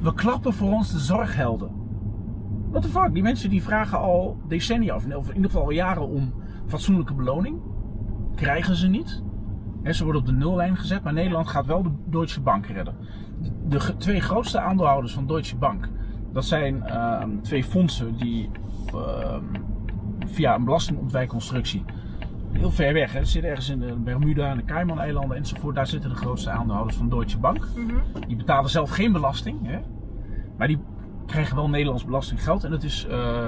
we klappen voor ons de zorghelden. What the fuck? Die mensen die vragen al decennia, of in ieder geval al jaren om fatsoenlijke beloning. Krijgen ze niet. Hè, ze worden op de nullijn gezet, maar Nederland gaat wel de Deutsche Bank redden. De, twee grootste aandeelhouders van Deutsche Bank, dat zijn ehm, twee fondsen die ehm, via een belastingontwijkconstructie heel ver weg, hè, ze zitten ergens in de Bermuda en de Cayman-eilanden enzovoort, daar zitten de grootste aandeelhouders van Deutsche Bank. Mhm. Die betalen zelf geen belasting, hè? maar die krijgen wel Nederlands belastinggeld. En dat is eh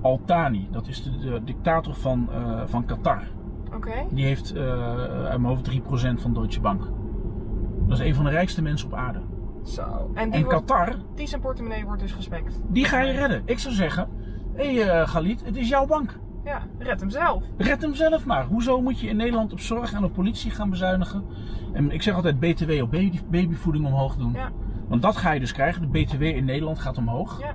Al-Thani, dat is de, de dictator van, eh, van Qatar. Oké. Die heeft eh uit mijn hoofd 3% van Deutsche Bank. Dat is een van de rijkste mensen op aarde. Zo. En die, En wordt, Qatar, die zijn portemonnee wordt dus gespekt. die ga je redden. Ik zou zeggen, hé hey, Galit, het is jouw bank. Ja, red hem zelf. Red hem zelf maar. Hoezo moet je in Nederland op zorg en op politie gaan bezuinigen? En ik zeg altijd BTW op baby, babyvoeding omhoog doen. Ja, Want dat ga je dus krijgen. De BTW in Nederland gaat omhoog. ja.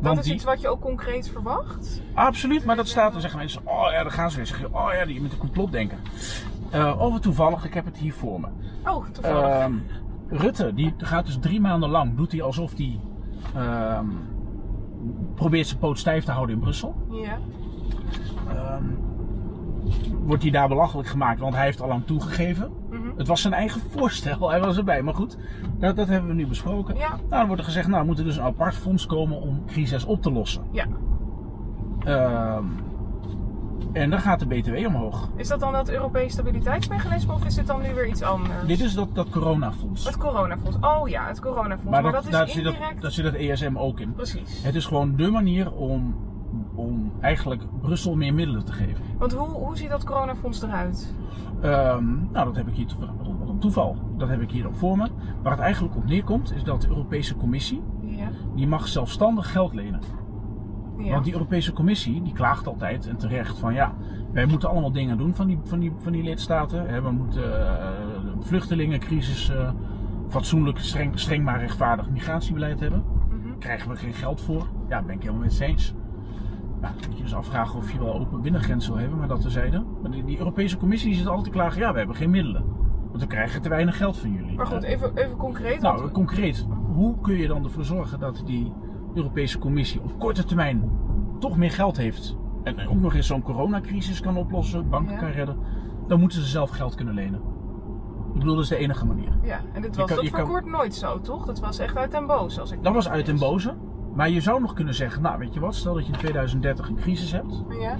Dat is iets wat je ook concreet verwacht. Absoluut, maar dat staat. Dan zeggen mensen, oh ja, daar gaan ze weer. Oh ja, die met een complotdenken. Eh over toevallig, ik heb het hier voor me. Oh, toevallig. Ehm, Rutte, die gaat dus drie maanden lang, doet hij alsof hij ehm, probeert zijn poot stijf te houden in Brussel. ja. Ehm, wordt hij daar belachelijk gemaakt, want hij heeft al lang toegegeven. Mhm. Het was zijn eigen voorstel, hij was erbij. Maar goed, dat, dat hebben we nu besproken. Ja. Nou, dan wordt er gezegd, nou, er moet er dus een apart fonds komen om crisis op te lossen. Ja. Ehm, en dan gaat de BTW omhoog. Is dat dan dat Europees stabiliteitsmechanisme of is dit dan nu weer iets anders? Dit is dat, dat coronafonds. Het coronafonds. Oh ja, het coronafonds. Maar Maar, dat, dat, daar is zit dat, indirect. daar zit het ESM ook in. Precies. Het is gewoon de manier om, om eigenlijk Brussel meer middelen te geven. Want hoe, hoe ziet dat coronafonds eruit? Ehm, nou, dat heb ik hier toevallig, wat een- toeval. Dat heb ik hier ook voor me. Waar het eigenlijk op neerkomt, is dat de Europese Commissie, Ja. die mag zelfstandig geld lenen. ja. Want die Europese Commissie, die klaagt altijd en terecht van ja, wij moeten allemaal dingen doen van die, van die, van die lidstaten. Hè, We moeten eh, vluchtelingencrisis eh, fatsoenlijk, streng, streng maar rechtvaardig migratiebeleid hebben. Mhm. Krijgen we geen geld voor? Ja, ben ik helemaal met eens. Ja, moet je dus afvragen of je wel open binnengrens wil hebben, maar dat terzijde. Maar die, die Europese Commissie zit altijd te klagen, ja, we hebben geen middelen. Want we krijgen te weinig geld van jullie. Maar goed, Eh, even, even concreet. nou, want- concreet, hoe kun je dan ervoor zorgen dat die Europese Commissie op korte termijn toch meer geld heeft en ook nog eens zo'n coronacrisis kan oplossen, banken Ja. kan redden? Dan moeten ze zelf geld kunnen lenen. Ik bedoel, dat is de enige manier. ja, en dit je was kan- dat je voor kan- kort nooit zo, toch? Dat was echt uit den boos. Als ik Dat was uit den boze. Maar je zou nog kunnen zeggen, nou weet je wat, stel dat je in 2030 een crisis hebt. Ja.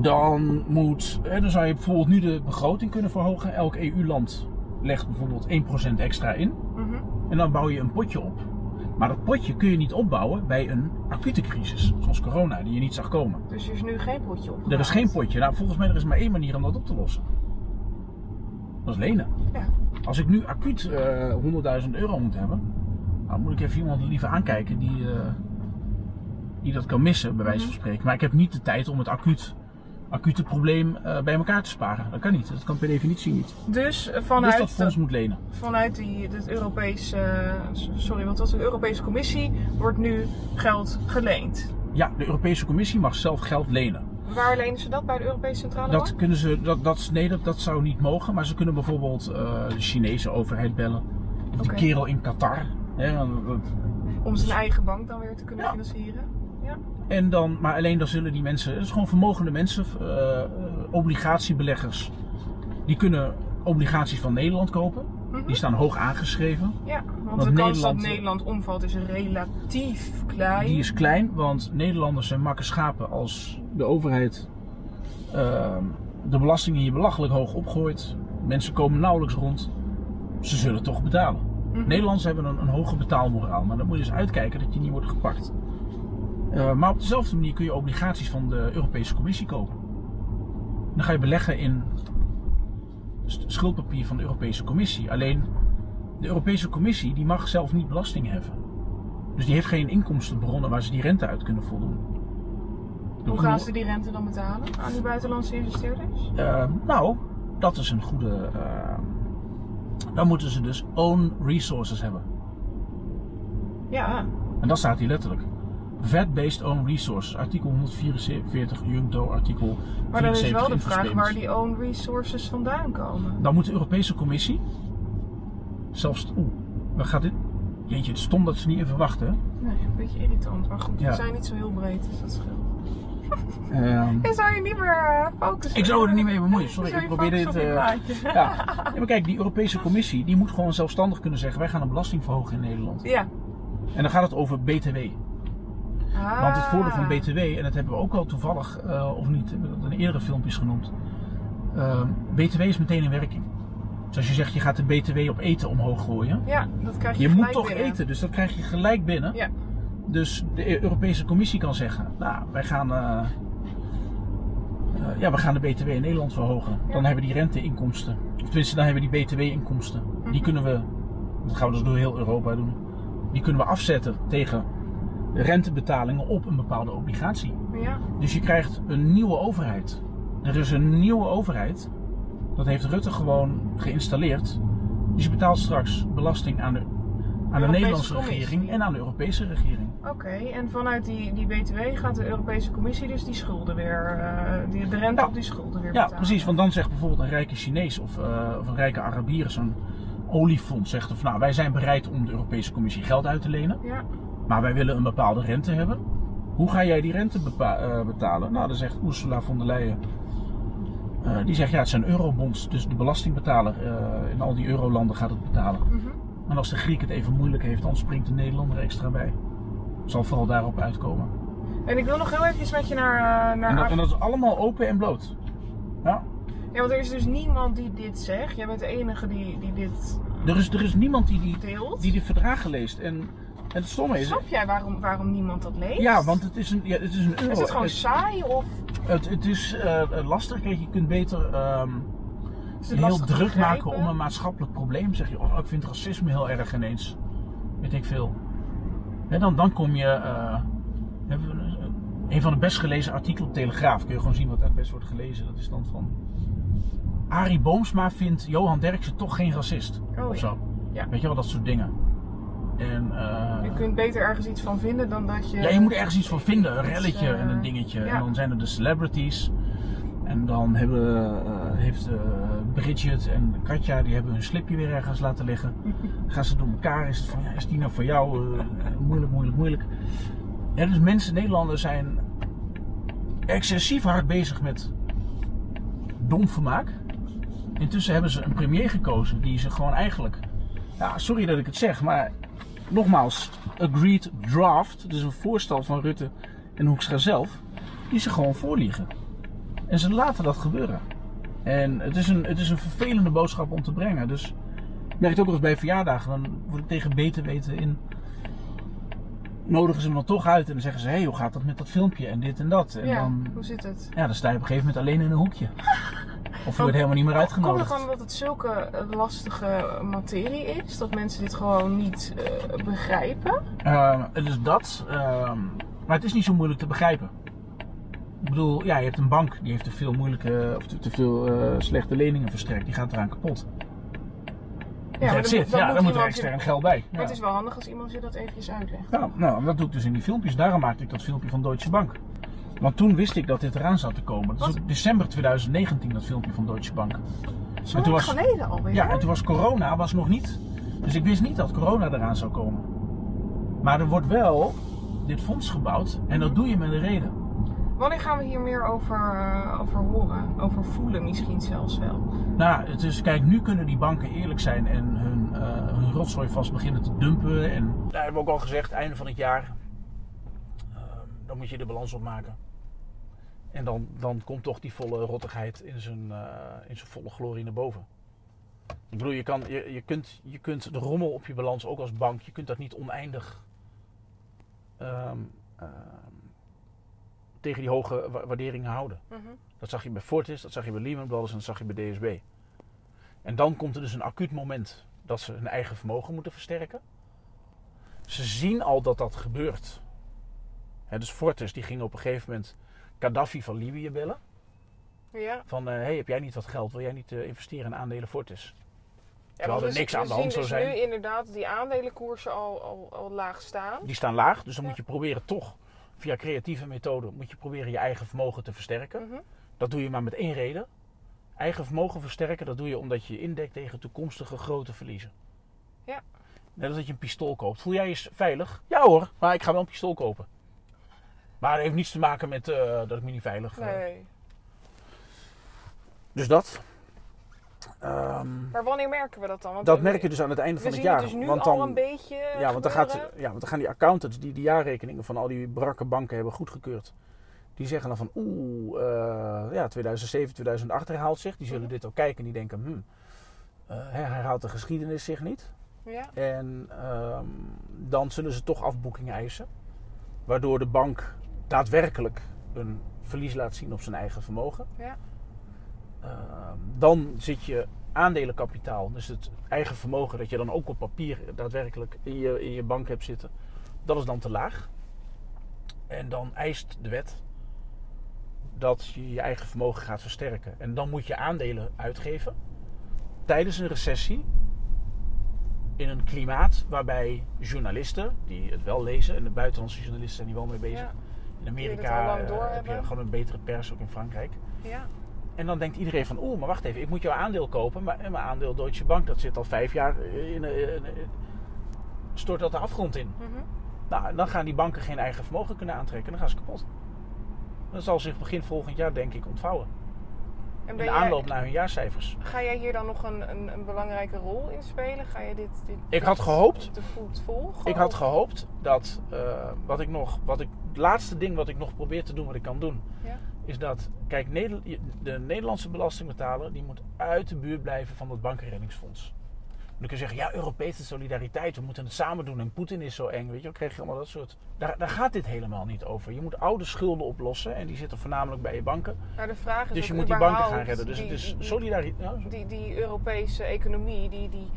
Dan, moet, hè, dan zou je bijvoorbeeld nu de begroting kunnen verhogen. Elk EU-land legt bijvoorbeeld 1% extra in. Mhm. En dan bouw je een potje op. Maar dat potje kun je niet opbouwen bij een acute crisis. Zoals corona, die je niet zag komen. Dus er is nu geen potje op. Er is geen potje. Nou, volgens mij er is maar één manier om dat op te lossen. Dat is lenen. Ja. Als ik nu acuut eh 100.000 euro moet hebben, dan moet ik even iemand liever aankijken die, eh, die dat kan missen, bij wijze van spreken. Maar ik heb niet de tijd om het acuut, acute probleem eh, bij elkaar te sparen. Dat kan niet. Dat kan per definitie niet. Dus eh, Dus vanuit, dat fonds moet lenen. vanuit die, het Europese, sorry, wat was het? De Europese Commissie wordt nu geld geleend. Ja, de Europese Commissie mag zelf geld lenen. Waar lenen ze dat? Bij de Europese Centrale Dat Bank? kunnen ze, dat, dat, nee, dat, dat zou niet mogen. Maar ze kunnen bijvoorbeeld de Chinese overheid bellen. Of de kerel in Qatar. Hè, want dat- Om zijn eigen bank dan weer te kunnen Ja. financieren. Ja. En dan, maar alleen dan zullen die mensen, het is gewoon vermogende mensen, eh, eh, obligatiebeleggers, die kunnen obligaties van Nederland kopen. Mhm. Die staan hoog aangeschreven. Ja, want, Want de kans Nederland- dat Nederland omvalt is relatief klein. Die is klein, want Nederlanders zijn makke schapen als de overheid eh, de belastingen hier belachelijk hoog opgooit. Mensen komen nauwelijks rond. Ze zullen toch betalen. Mhm. Nederlanders hebben een, een hoge betaalmoraal, maar dan moet je dus uitkijken dat je niet wordt gepakt. Eh, maar op dezelfde manier kun je obligaties van de Europese Commissie kopen. Dan ga je beleggen in schuldpapier van de Europese Commissie. Alleen de Europese Commissie die mag zelf niet belasting heffen. Dus die heeft geen inkomstenbronnen waar ze die rente uit kunnen voldoen. Hoe gaan ze die rente dan betalen aan die buitenlandse investeerders? Eh, nou, dat is een goede. eh, dan moeten ze dus own resources hebben. Ja, En dat staat hier letterlijk. VAT-based own resources, artikel 144, UNCTO, artikel maar dan is 74 wel de vraag waar die own resources vandaan komen. Dan moet de Europese Commissie, zelfs, oeh, waar gaat dit? Jeetje, het stom dat ze niet even wachten. Nee, een beetje irritant. Maar goed, Ja. we zijn niet zo heel breed, dus dat scheelt. En zou je niet meer eh, focussen? ik zou er niet mee bemoeien, sorry, ik probeer dit... praatje? ja. Maar kijk, die Europese Commissie, die moet gewoon zelfstandig kunnen zeggen, wij gaan een belasting verhogen in Nederland. Ja. En dan gaat het over BTW. Ah. Want het voordeel van BTW, en dat hebben we ook wel toevallig, eh, of niet, hebben we dat in eerdere filmpjes genoemd. Ehm, BTW is meteen in werking. Dus als je zegt, je gaat de BTW op eten omhoog gooien. Ja, dat krijg je Je moet toch binnen. eten, dus dat krijg je gelijk binnen. Ja. Dus de Europese Commissie kan zeggen, nou, wij gaan, eh, eh, ja, we gaan de BTW in Nederland verhogen. Dan hebben die renteinkomsten Of tenminste, dan hebben we die BTW-inkomsten. Die Mhm. kunnen we, dat gaan we dus door heel Europa doen, die kunnen we afzetten tegen rentebetalingen op een bepaalde obligatie. Ja. Dus je krijgt een nieuwe overheid. Er is een nieuwe overheid. Dat heeft Rutte gewoon geïnstalleerd. Dus je betaalt straks belasting aan de, aan de Nederlandse Commissie. regering en aan de Europese regering. Oké, en vanuit die, die BTW gaat de Europese Commissie dus die schulden weer, eh, die, de rente Ja. op die schulden weer Ja, betalen. precies. Want dan zegt bijvoorbeeld een rijke Chinees of, eh, of een rijke Arabier, zo'n oliefonds, zegt of nou wij zijn bereid om de Europese Commissie geld uit te lenen. Ja, Maar wij willen een bepaalde rente hebben. Hoe ga jij die rente eh, betalen? Nou, dan zegt Ursula von der Leyen. die zegt ja, het zijn eurobonds, dus de belastingbetaler in al die eurolanden gaat het betalen. Mhm. En als de Griek het even moeilijk heeft, dan springt de Nederlander extra bij. Zal vooral daarop uitkomen. En ik wil nog heel even met je naar, eh, naar En dat, en dat is allemaal open en bloot. Ja. Ja, want er is dus niemand die dit zegt. Jij bent de enige die, die dit Er, is, er is niemand die die, deelt. die die verdragen leest. En, en het stomme is. Snap jij waarom, waarom niemand dat leest? Ja, want het is een, ja, het is een euro. Is het gewoon het, saai of het, het is eh, lastig. Kijk, je kunt beter ehm, heel druk maken om een maatschappelijk probleem. Zeg je, oh, ik vind racisme heel erg ineens. Weet ik veel. Dan, dan kom je. eh, een- van de best gelezen artikelen op Telegraaf. Kun je gewoon zien wat daar best wordt gelezen. Dat is dan van. Arie Boomsma vindt Johan Derksen toch geen racist. Oh, of zo. Ja. Weet je wel, dat soort dingen. En, eh, Je kunt beter ergens iets van vinden dan dat je... ja, je moet ergens iets van vinden. Een relletje eh, en een dingetje. ja. En dan zijn er de celebrities. En dan hebben, eh, heeft eh, Bridget en Katja, die hebben hun slipje weer ergens laten liggen. Gaan ze door elkaar. Is het van, ja, is die nou voor jou? Eh, moeilijk, moeilijk, moeilijk. Ja, dus mensen, Nederlanders zijn excessief hard bezig met dom vermaak. Intussen hebben ze een premier gekozen die ze gewoon eigenlijk... Ja, sorry dat ik het zeg, maar nogmaals, agreed draft, dus een voorstel van Rutte en Hoekstra zelf, die ze gewoon voorliegen. En ze laten dat gebeuren. En het is een, het is een vervelende boodschap om te brengen. Dus ik merk het ook wel eens bij verjaardagen, dan word ik tegen beter weten in. Nodigen ze me dan toch uit en dan zeggen ze: hé, hey, hoe gaat dat met dat filmpje en dit en dat? En Ja, dan, hoe zit het? ja, dan sta je op een gegeven moment alleen in een hoekje. Of je wordt helemaal niet meer Komt uitgenodigd. het dan omdat het zulke eh, lastige materie is? Dat mensen dit gewoon niet eh, begrijpen? Ehm, het is dat. ehm, maar het is niet zo moeilijk te begrijpen. Ik bedoel, ja, je hebt een bank die heeft te veel moeilijke of te, te veel eh, slechte leningen verstrekt. Die gaat eraan kapot. Ja, maar dan- zit. dan ja, dan moet er je- extern geld bij. Maar Ja. het is wel handig als iemand je dat eventjes uitlegt. Ja, nou, dat doe ik dus in die filmpjes. Daarom maakte ik dat filmpje van Deutsche Bank. Want toen wist ik dat dit eraan zat te komen. Dat is ook december 2019, dat filmpje van Deutsche Bank. Zo lang was- geleden alweer. Ja, en toen was corona was nog niet. Dus ik wist niet dat corona eraan zou komen. Maar er wordt wel dit fonds gebouwd. En dat doe je met een reden. Wanneer gaan we hier meer over, eh, over horen? Over voelen misschien zelfs wel. Nou, het is, kijk, nu kunnen die banken eerlijk zijn en hun, eh, hun rotzooi vast beginnen te dumpen. En... Daar hebben we ook al gezegd, einde van het jaar. eh, dan moet je de balans opmaken. En dan, dan komt toch die volle rottigheid in zijn, eh, in zijn volle glorie naar boven. Ik bedoel, je, kan, je, je, kunt, je kunt de rommel op je balans ook als bank, je kunt dat niet oneindig ehm, ehm, tegen die hoge wa- waarderingen houden. Mhm. Dat zag je bij Fortis, dat zag je bij Lehman Brothers en dat zag je bij DSB. En dan komt er dus een acuut moment dat ze hun eigen vermogen moeten versterken. Ze zien al dat dat gebeurt. Dus Fortis die ging op een gegeven moment Gaddafi van Libië bellen. Ja. Van, hé, hey, heb jij niet wat geld? Wil jij niet eh, investeren in aandelen Fortis? Ja, Terwijl er niks aan de hand zien zou dus zijn. nu inderdaad die aandelenkoersen al, al, al laag staan. Die staan laag, dus dan Ja. moet je proberen toch via creatieve methoden moet je proberen je eigen vermogen te versterken. Mhm. Dat doe je maar met één reden. Eigen vermogen versterken, dat doe je omdat je je indekt tegen toekomstige grote verliezen. Ja. Net als dat je een pistool koopt. Voel jij je veilig? Ja hoor, maar ik ga wel een pistool kopen. Maar dat heeft niets te maken met eh, dat ik me niet veilig... eh, Nee. Dus dat. Ehm, Maar wanneer merken we dat dan? Want dat we- merk je dus aan het einde van het jaar. het dus nu want al dan, een beetje ja, want dan, gaat, ja, want dan gaan die accountants die de jaarrekeningen van al die brakke banken hebben goedgekeurd. Die zeggen dan van oeh, eh, ja, 2007, 2008 herhaalt zich. Die zullen Mhm. dit ook kijken en die denken, hmm, eh, herhaalt de geschiedenis zich niet. Ja. En ehm, dan zullen ze toch afboekingen eisen. Waardoor de bank daadwerkelijk een verlies laat zien op zijn eigen vermogen. Ja. Ehm, dan zit je aandelenkapitaal, dus het eigen vermogen dat je dan ook op papier daadwerkelijk in je, in je bank hebt zitten, dat is dan te laag. En dan eist de wet dat je je eigen vermogen gaat versterken. En dan moet je aandelen uitgeven tijdens een recessie in een klimaat waarbij journalisten, die het wel lezen, en de buitenlandse journalisten zijn hier wel mee bezig. Ja. In Die Amerika eh, heb je gewoon een betere pers, ook in Frankrijk. Ja. En dan denkt iedereen van, oeh, maar wacht even, ik moet jouw aandeel kopen. Maar mijn aandeel Deutsche Bank, dat zit al vijf jaar in, in, in- stort dat de afgrond in. Mhm. Nou, dan gaan die banken geen eigen vermogen kunnen aantrekken. Dan gaan ze kapot. Dat zal zich begin volgend jaar, denk ik, ontvouwen. En In de jij- aanloop naar hun jaarcijfers. Ga jij hier dan nog een, een, een belangrijke rol in spelen? Ga je dit, dit Ik had gehoopt. op de voet volgen? Ik had Of- gehoopt dat eh, wat ik nog, wat ik, het laatste ding wat ik nog probeer te doen, wat ik kan doen, Ja. Is dat, kijk, de Nederlandse belastingbetaler die moet uit de buurt blijven van dat bankenreddingsfonds. Dan kun je zeggen, ja, Europese solidariteit, we moeten het samen doen en Poetin is zo eng, weet je, dan krijg je allemaal dat soort. Daar, daar gaat dit helemaal niet over. Je moet oude schulden oplossen en die zitten voornamelijk bij je banken. Maar de vraag is Dus je moet die banken gaan redden. Dus die- het is solidariteit. die, die Europese economie, die, die-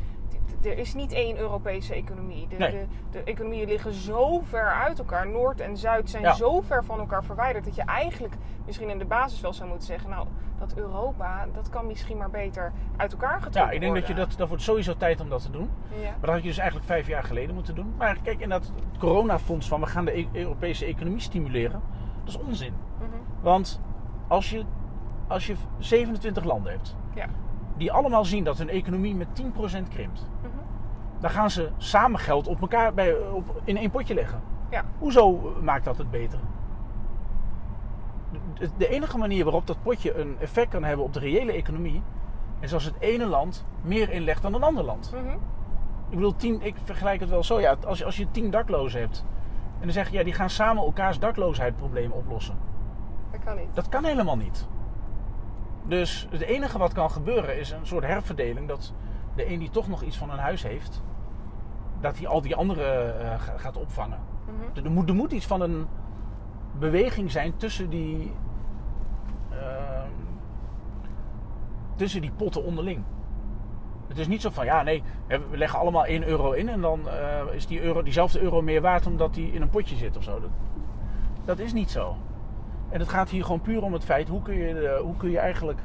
er is niet één Europese economie. De, Nee. de, de economieën liggen zo ver uit elkaar. Noord en Zuid zijn Ja. zo ver van elkaar verwijderd dat je eigenlijk misschien in de basis wel zou moeten zeggen: Nou, dat Europa, dat kan misschien maar beter uit elkaar getrokken Ja, ik denk dat je dat, dat wordt sowieso tijd om dat te doen. Ja. Maar dat had je dus eigenlijk vijf jaar geleden moeten doen. Maar kijk, in dat coronafonds van we gaan de E- Europese economie stimuleren, dat is onzin. Mhm. Want als je, als je 27 landen hebt, Ja. Die allemaal zien dat hun economie met 10% krimpt, Mhm. dan gaan ze samen geld op elkaar bij, op, in één potje leggen. Ja. Hoezo maakt dat het beter? De, de enige manier waarop dat potje een effect kan hebben op de reële economie, is als het ene land meer inlegt dan een ander land. Mhm. Ik bedoel, tien, ik vergelijk het wel zo. Ja, als, je, als je tien daklozen hebt. En dan zeg je, ja, die gaan samen elkaars dakloosheidprobleem oplossen. Dat kan niet. Dat kan helemaal niet. Dus het enige wat kan gebeuren is een soort herverdeling. Dat de een die toch nog iets van een huis heeft, dat hij al die anderen eh, ga- gaat opvangen. Mhm. Er moet, er moet iets van een beweging zijn tussen die, ehm, tussen die potten onderling. Het is niet zo van, ja nee, we leggen allemaal 1 euro in en dan eh, is die euro, diezelfde euro meer waard omdat die in een potje zit of zo. Dat, dat is niet zo. En het gaat hier gewoon puur om het feit, hoe kun je, eh, hoe kun je eigenlijk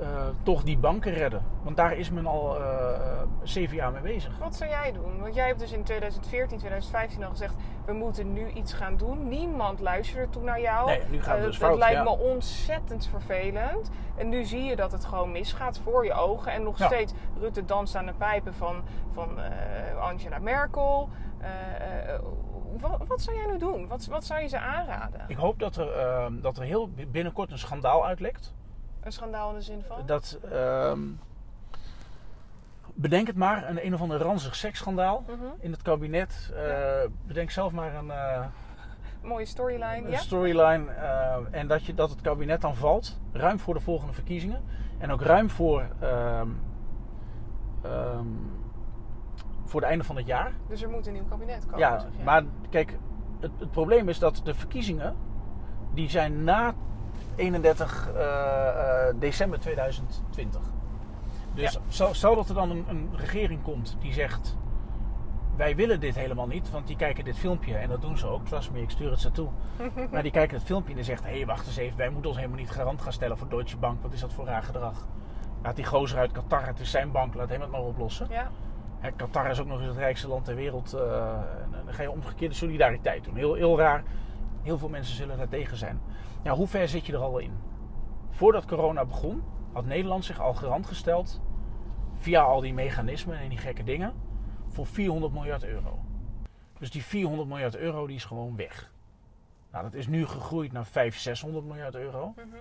eh, toch die banken redden? Want daar is men al eh, zeven jaar mee bezig. Wat zou jij doen? Want jij hebt dus in 2014, 2015 al gezegd: we moeten nu iets gaan doen. Niemand luisterde toen naar jou. Nee, nu gaat het dus fout, lijkt ja. me ontzettend vervelend. En nu zie je dat het gewoon misgaat voor je ogen. En nog Ja. steeds Rutte danst aan de pijpen van, van Angela Merkel. Wat, wat zou jij nu doen? Wat, wat zou je ze aanraden? Ik hoop dat er, ehm, dat er heel binnenkort een schandaal uitlekt. Een schandaal in de zin van? Dat, ehm, bedenk het maar, een een of ander ranzig seksschandaal Mhm. in het kabinet. Eh, bedenk zelf maar een, eh, Mooie storyline, een ja? storyline. eh, en dat, je, dat het kabinet dan valt, ruim voor de volgende verkiezingen. En ook ruim voor, ehm, voor het einde van het jaar. Dus er moet een nieuw kabinet komen. Ja, zeg maar kijk, het, het probleem is dat de verkiezingen, die zijn na 31 eh, eh, december 2020. Dus stel dat er dan een, een regering komt die zegt, wij willen dit helemaal niet, want die kijken dit filmpje en dat doen ze ook, trust me, ik stuur het ze toe. maar die kijken het filmpje en die zegt, hé hey, wacht eens even, wij moeten ons helemaal niet garant gaan stellen voor Deutsche Bank, wat is dat voor raar gedrag? Laat die gozer uit Qatar, het is zijn bank, laat hem het maar oplossen. Ja, Hè, Qatar is ook nog eens het rijkste land ter wereld. eh, en dan ga je omgekeerde solidariteit doen. Heel, heel raar. Heel veel mensen zullen daar tegen zijn. Ja, hoe ver zit je er al in? Voordat corona begon, had Nederland zich al garant gesteld. Via al die mechanismen en die gekke dingen. Voor 400 miljard euro. Dus die 400 miljard euro die is gewoon weg. Nou, dat is nu gegroeid naar 500, 600 miljard euro. Mhm.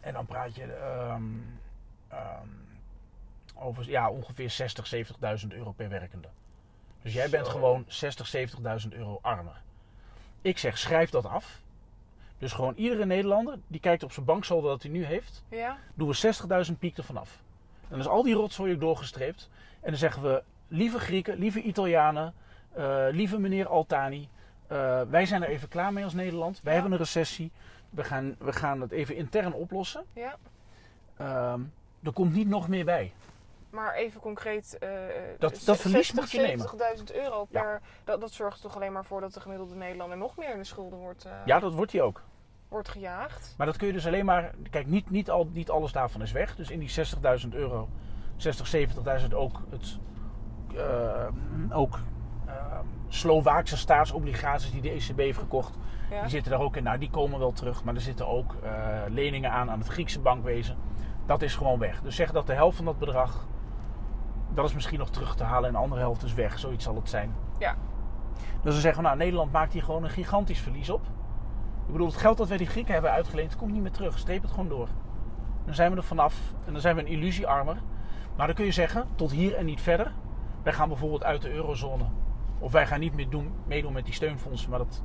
En dan praat je ehm, over ja, ongeveer 60, 70.000 euro per werkende. Dus jij bent Zo. gewoon 60, 70.000 euro armer. Ik zeg, schrijf dat af. Dus gewoon iedere Nederlander die kijkt op zijn banksaldo dat hij nu heeft, ja. doen we 60.000 piek ervan af. En dan is al die rotzooi ook doorgestreept. En dan zeggen we, lieve Grieken, lieve Italianen, eh, lieve meneer Altani, eh, wij zijn er even klaar mee als Nederland. Wij Ja. hebben een recessie. We gaan, we gaan het even intern oplossen. ja. Ehm, er komt niet nog meer bij. Maar even concreet, eh, Dat- dat verlies moet je nemen. 70.000 euro per... Dat, dat zorgt toch alleen maar voor dat de gemiddelde Nederlander nog meer in de schulden wordt, eh, Ja, dat wordt hij ook. wordt gejaagd. Maar dat kun je dus alleen maar. Kijk, niet, niet, al, niet alles daarvan is weg. Dus in die 60.000 euro, 60, 70.000 ook het. ook Slovaakse staatsobligaties die de ECB heeft gekocht. Ja? Die zitten daar ook in. Nou, die komen wel terug. Maar er zitten ook leningen aan aan het Griekse bankwezen. Dat is gewoon weg. Dus zeg dat de helft van dat bedrag. Dat is misschien nog terug te halen en de andere helft is weg. Zoiets zal het zijn. Ja. Dus we zeggen, nou, Nederland maakt hier gewoon een gigantisch verlies op. Ik bedoel, het geld dat wij die Grieken hebben uitgeleend, komt niet meer terug. Streep het gewoon door. Dan zijn we er vanaf en dan zijn we een illusiearmer. Maar dan kun je zeggen, tot hier en niet verder. Wij gaan bijvoorbeeld uit de eurozone. Of wij gaan niet meer doen, meedoen met die steunfondsen. Maar dat,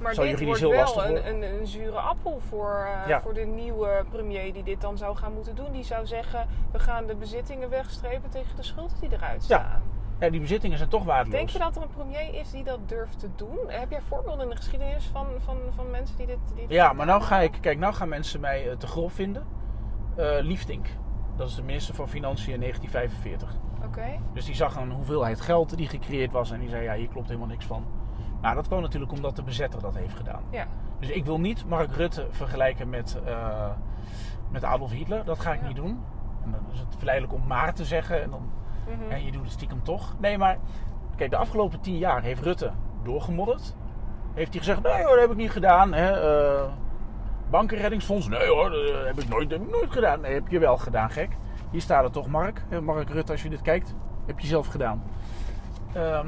Maar dit juridisch wordt heel wel lastig een, een, een zure appel voor, eh, Ja. voor de nieuwe premier die dit dan zou gaan moeten doen. Die zou zeggen, we gaan de bezittingen wegstrepen tegen de schulden die eruit staan. ja, die bezittingen zijn toch waardeloos. Denk je dat er een premier is die dat durft te doen? Heb jij voorbeelden in de geschiedenis van, van, van mensen die dit, die dit Ja, maar nou ga ik, kijk, nou gaan mensen mij eh, te grof vinden. Eh Liefdink, dat is de minister van Financiën in 1945. hebben? Oké. Dus die zag een hoeveelheid geld die gecreëerd was en die zei, ja, hier klopt helemaal niks van. Nou, dat kwam natuurlijk omdat de bezetter dat heeft gedaan. Ja. Dus ik wil niet Mark Rutte vergelijken met, eh, met Adolf Hitler. Dat ga ik Ja. niet doen. En dan is het verleidelijk om maar te zeggen en dan en je doet het stiekem toch. Nee, maar kijk, de afgelopen tien jaar heeft Rutte doorgemodderd. Heeft hij gezegd, nee hoor, dat heb ik niet gedaan. Hè. eh, bankenreddingsfonds, nee hoor, dat heb ik, nooit, heb ik nooit gedaan. Nee, heb je wel gedaan, gek. Hier staat het toch, Mark. Mark Rutte, als je dit kijkt, heb je zelf gedaan. Ehm,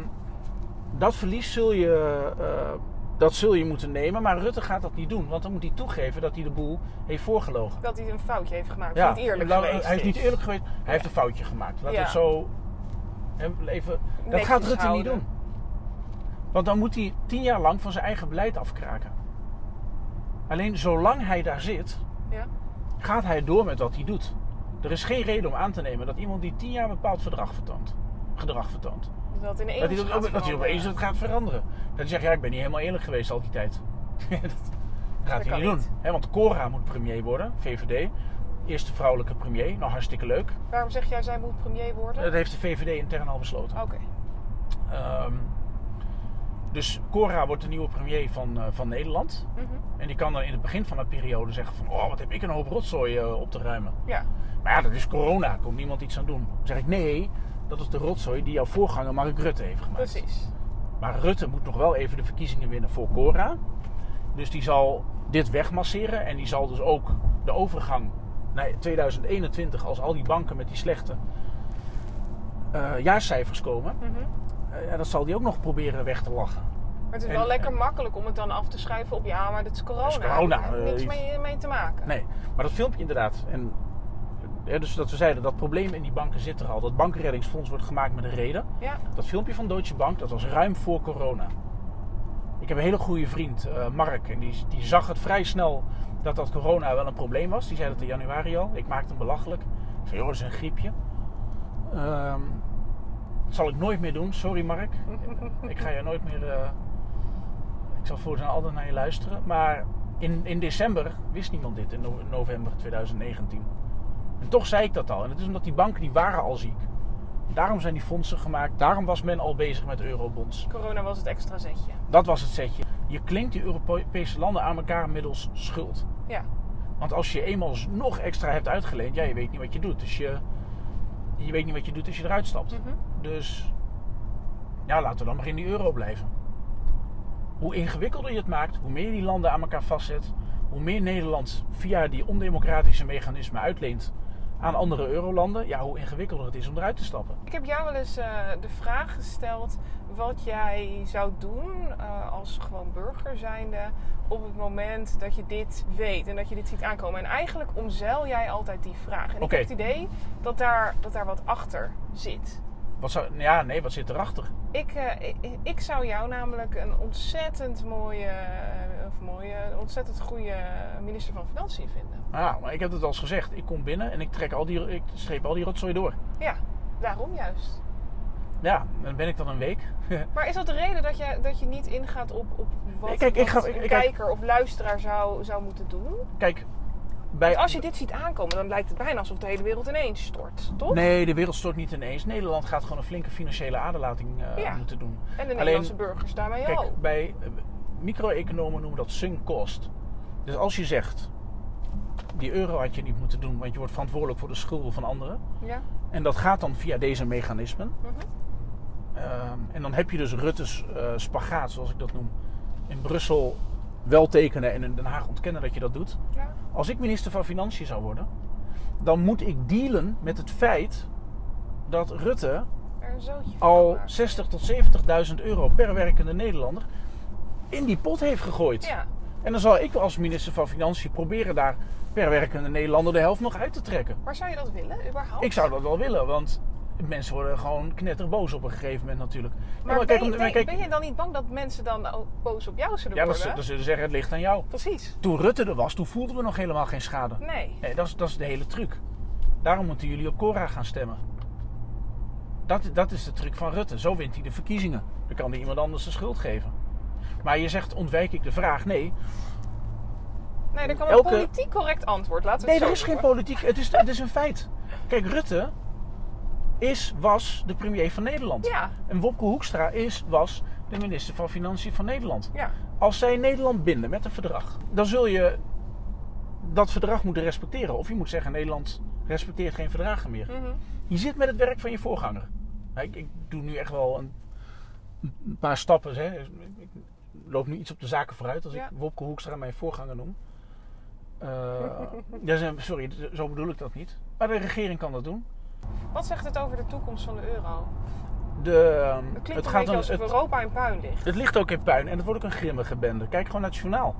dat verlies zul je, eh, dat zul je moeten nemen, maar Rutte gaat dat niet doen. Want dan moet hij toegeven dat hij de boel heeft voorgelogen. Dat hij een foutje heeft gemaakt. Ja, niet eerlijk geweest Hij is niet eerlijk geweest. Hij heeft een foutje gemaakt. Ja. het zo even. Dat Netjes gaat Rutte niet doen. Want dan moet hij tien jaar lang van zijn eigen beleid afkraken. Alleen zolang hij daar zit, Ja. gaat hij door met wat hij doet. Er is geen reden om aan te nemen dat iemand die tien jaar bepaald verdrag vertoont, gedrag vertoont, Dat ineens dat hij, dat, gaat dat hij opeens het gaat veranderen. Dat hij zegt, ja, ik ben niet helemaal eerlijk geweest al die tijd. dat gaat hij niet doen. want Cora moet premier worden, VVD. Eerste vrouwelijke premier, nou hartstikke leuk. Waarom zeg jij, zij moet premier worden? Dat heeft de VVD intern al besloten. Oké. Ehm, dus Cora wordt de nieuwe premier van, eh, van Nederland. Mhm. En die kan dan in het begin van de periode zeggen van... Oh, wat heb ik een hoop rotzooi eh, op te ruimen. Ja. Maar ja, dat is corona. Daar komt niemand iets aan doen. Dan zeg ik nee, dat is de rotzooi die jouw voorganger Mark Rutte heeft gemaakt. Precies. Maar Rutte moet nog wel even de verkiezingen winnen voor Cora. Dus die zal dit wegmasseren. En die zal dus ook de overgang naar 2021... als al die banken met die slechte eh, jaarcijfers komen... Eh, ja, dat zal die ook nog proberen weg te lachen. Maar het is En- wel lekker makkelijk om het dan af te schuiven op ja, maar dit is corona. Dat is corona, Daar heeft eh, niks mee, mee te maken. Nee, maar dat filmpje inderdaad. En, eh, dus dat we zeiden, dat probleem in die banken zit er al. Dat bankenreddingsfonds wordt gemaakt met een reden. Ja. Dat filmpje van Deutsche Bank, dat was ruim voor corona. Ik heb een hele goede vriend, eh, Mark. En die, die zag het vrij snel dat dat corona wel een probleem was. Die zei dat in januari al. Ik maakte hem belachelijk. Ik zei, joh, dat is een griepje. Ehm, dat zal ik nooit meer doen. Sorry Mark. ik ga je nooit meer... eh, ik zal voortaan altijd naar je luisteren. Maar in, in december wist niemand dit. In no- november 2019. En toch zei ik dat al. En het is omdat die banken, die waren al ziek. Daarom zijn die fondsen gemaakt. Daarom was men al bezig met eurobonds. Corona was het extra zetje. Dat was het setje. Je klinkt die Europese landen aan elkaar middels schuld. Ja. Want als je eenmaal nog extra hebt uitgeleend, ja, je weet niet wat je doet. Dus je, je weet niet wat je doet als je eruit stapt. Mhm. Dus ja, laten we dan maar in die euro blijven. Hoe ingewikkelder je het maakt, hoe meer die landen aan elkaar vastzet, hoe meer Nederland via die ondemocratische mechanismen uitleent aan andere eurolanden, ja, hoe ingewikkelder het is om eruit te stappen. Ik heb jou wel eens eh, de vraag gesteld wat jij zou doen eh, als gewoon burger zijnde op het moment dat je dit weet en dat je dit ziet aankomen. En eigenlijk omzeil jij altijd die vraag. En ik heb het idee dat daar, dat daar wat achter zit. Wat zou, ja, nee, wat zit erachter? Ik, eh, ik, ik zou jou namelijk een ontzettend mooie, eh, of mooie, ontzettend goede minister van Financiën vinden. Ja, maar ik heb het al eens gezegd. Ik kom binnen en ik, trek al die, ik streep al die rotzooi door. Ja, daarom juist. Ja, dan ben ik dan een week. Maar is dat de reden dat je, dat je niet ingaat op, op wat, kijk, ik wat ga- een ik- kijker of luisteraar zou, zou moeten doen? Kijk, bij, als je dit ziet aankomen, dan lijkt het bijna alsof de hele wereld ineens stort, toch? Nee, de wereld stort niet ineens. Nederland gaat gewoon een flinke financiële aderlating eh, Ja. moeten doen. En de Alleen- Nederlandse burgers daarmee Kijk, ook. bij eh, micro-economen noemen dat sunk cost. Dus als je zegt, die euro had je niet moeten doen, want je wordt verantwoordelijk voor de schulden van anderen. Ja. En dat gaat dan via deze mechanismen. Mhm. Ehm, en dan heb je dus Rutte's eh, spagaat, zoals ik dat noem. In Brussel wel tekenen en in Den Haag ontkennen dat je dat doet. ja. Als ik minister van Financiën zou worden, dan moet ik dealen met het feit dat Rutte al maken. 60 tot 70.000 euro per werkende Nederlander in die pot heeft gegooid. Ja. En dan zal ik als minister van Financiën proberen daar per werkende Nederlander de helft nog uit te trekken. Maar zou je dat willen, überhaupt? Ik zou dat wel willen, want mensen worden gewoon knetterboos op een gegeven moment natuurlijk. Ja, Maar, ben, kijk, je, ben, maar je- kijk, ben je dan niet bang dat mensen dan ook boos op jou zullen ja, worden? z- dan zullen ze zeggen het ligt aan jou. Precies. Toen Rutte er was, toen voelden we nog helemaal geen schade. Nee. Nee, dat is, dat is de hele truc. Daarom moeten jullie op Cora gaan stemmen. Dat, dat is de truc van Rutte. Zo wint hij de verkiezingen. Dan kan hij iemand anders de schuld geven. Maar je zegt, ontwijk ik de vraag? Nee, Nee, er kan Elke- een politiek correct antwoord. Laten we nee er is geen politiek. Het is, het is een feit. Kijk, Rutte is, was de premier van Nederland. Ja. En Wopke Hoekstra is, was de minister van Financiën van Nederland. Ja. Als zij Nederland binden met een verdrag, dan zul je dat verdrag moeten respecteren. Of je moet zeggen, Nederland respecteert geen verdragen meer. Mhm. Je zit met het werk van je voorganger. Nou, Ik, ik doe nu echt wel een, een paar stappen. Hè. Ik loop nu iets op de zaken vooruit als Ja. ik Wopke Hoekstra mijn voorganger noem. Eh, ja, sorry, zo bedoel ik dat niet. Maar de regering kan dat doen. Wat zegt het over de toekomst van de euro? De, ehm, Het klinkt het, een gaat beetje een, alsof het, Europa in puin ligt. het ligt ook in puin en het wordt ook een grimmige bende. Kijk gewoon naar het journaal.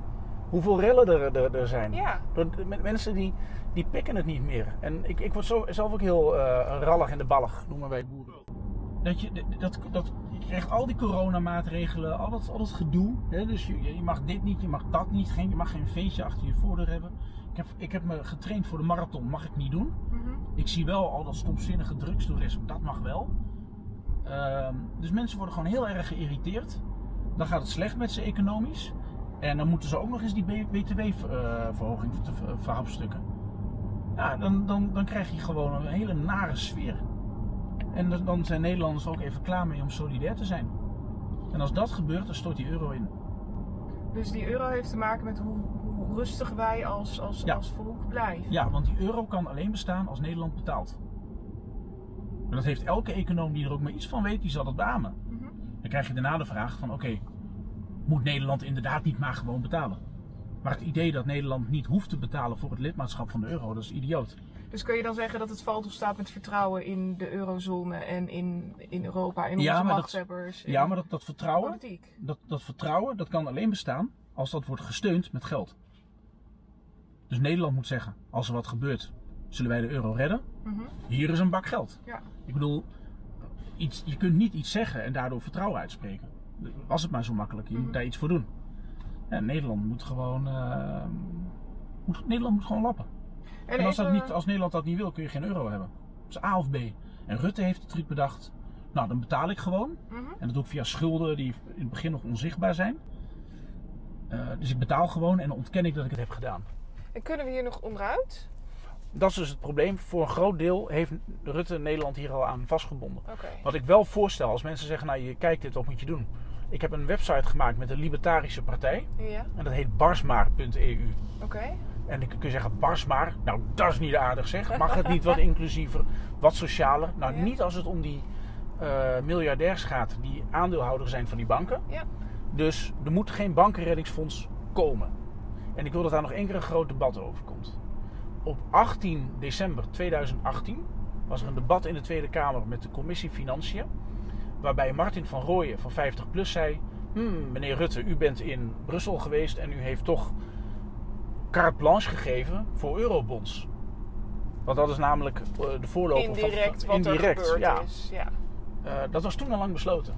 Hoeveel rellen er, er, er zijn. Ja. Door de- met mensen die, die pikken het niet meer. En ik, ik word zo, zelf ook heel eh, rallig in de ballig, noemen wij boeren. Dat je, dat, dat, je krijgt al die coronamaatregelen, al dat, al dat gedoe. Hè? Dus je, je mag dit niet, je mag dat niet. Geen, je mag geen feestje achter je voordeur hebben. Ik heb, ik heb me getraind voor de marathon, mag ik niet doen. Mhm. Ik zie wel al dat stomzinnige drugstoerisme, dat mag wel. Ehm, dus mensen worden gewoon heel erg geïrriteerd. Dan gaat het slecht met ze economisch. En dan moeten ze ook nog eens die btw-verhoging te ver- verhapstukken. Ja, dan, dan, dan krijg je gewoon een hele nare sfeer. En dan- dan zijn Nederlanders ook even klaar mee om solidair te zijn. En als dat gebeurt, dan stort die euro in. Dus die euro heeft te maken met hoe, hoe rustig wij als, als, Ja. als volk blijven. Ja, want die euro kan alleen bestaan als Nederland betaalt. En dat heeft elke econoom die er ook maar iets van weet, die zal dat beamen. Mhm. Dan krijg je daarna de vraag van oké, moet Nederland inderdaad niet maar gewoon betalen? Maar het idee dat Nederland niet hoeft te betalen voor het lidmaatschap van de euro, dat is idioot. Dus kun je dan zeggen dat het valt of staat met vertrouwen in de eurozone en in, in Europa, in Ja, onze machthebbers? Ja, in maar dat, dat vertrouwen, politiek. dat, dat vertrouwen, dat kan alleen bestaan als dat wordt gesteund met geld. Dus Nederland moet zeggen, als er wat gebeurt, zullen wij de euro redden? Mhm. Hier is een bak geld. Ja. Ik bedoel, iets, je kunt niet iets zeggen en daardoor vertrouwen uitspreken. Was het maar zo makkelijk, je Mhm. moet daar iets voor doen. Ja, Nederland moet gewoon, eh, moet, Nederland moet gewoon lappen. En, En als, dat niet, als Nederland dat niet wil, kun je geen euro hebben. Dat is A of B. En Rutte heeft de truc bedacht. Nou, dan betaal ik gewoon. Mhm. En dat doe ik via schulden die in het begin nog onzichtbaar zijn. Eh, dus ik betaal gewoon en dan ontken ik dat ik het heb gedaan. En kunnen we hier nog onderuit? Dat is dus het probleem. Voor een groot deel heeft Rutte Nederland hier al aan vastgebonden. Wat ik wel voorstel, als mensen zeggen, nou je kijkt dit, wat moet je doen? Ik heb een website gemaakt met een libertarische partij. Ja, En dat heet barsmaar.eu. oké. En dan kun je zeggen, barsmaar. Nou, dat is niet aardig zeg. Mag het niet wat inclusiever, wat socialer? Nou, Ja. niet als het om die eh, miljardairs gaat die aandeelhouder zijn van die banken. Ja. Dus er moet geen bankenreddingsfonds komen. En ik wil dat daar nog één keer een groot debat over komt. Op 18 december 2018 was er een debat in de Tweede Kamer met de commissie Financiën. Waarbij Martin van Rooyen van 50PLUS zei... "Hmm, meneer Rutte, u bent in Brussel geweest en u heeft toch carte blanche gegeven voor eurobonds. Want dat is namelijk eh, de voorloper Indirect van... wat er gebeurd ja. is. Ja. Eh, dat was toen al lang besloten.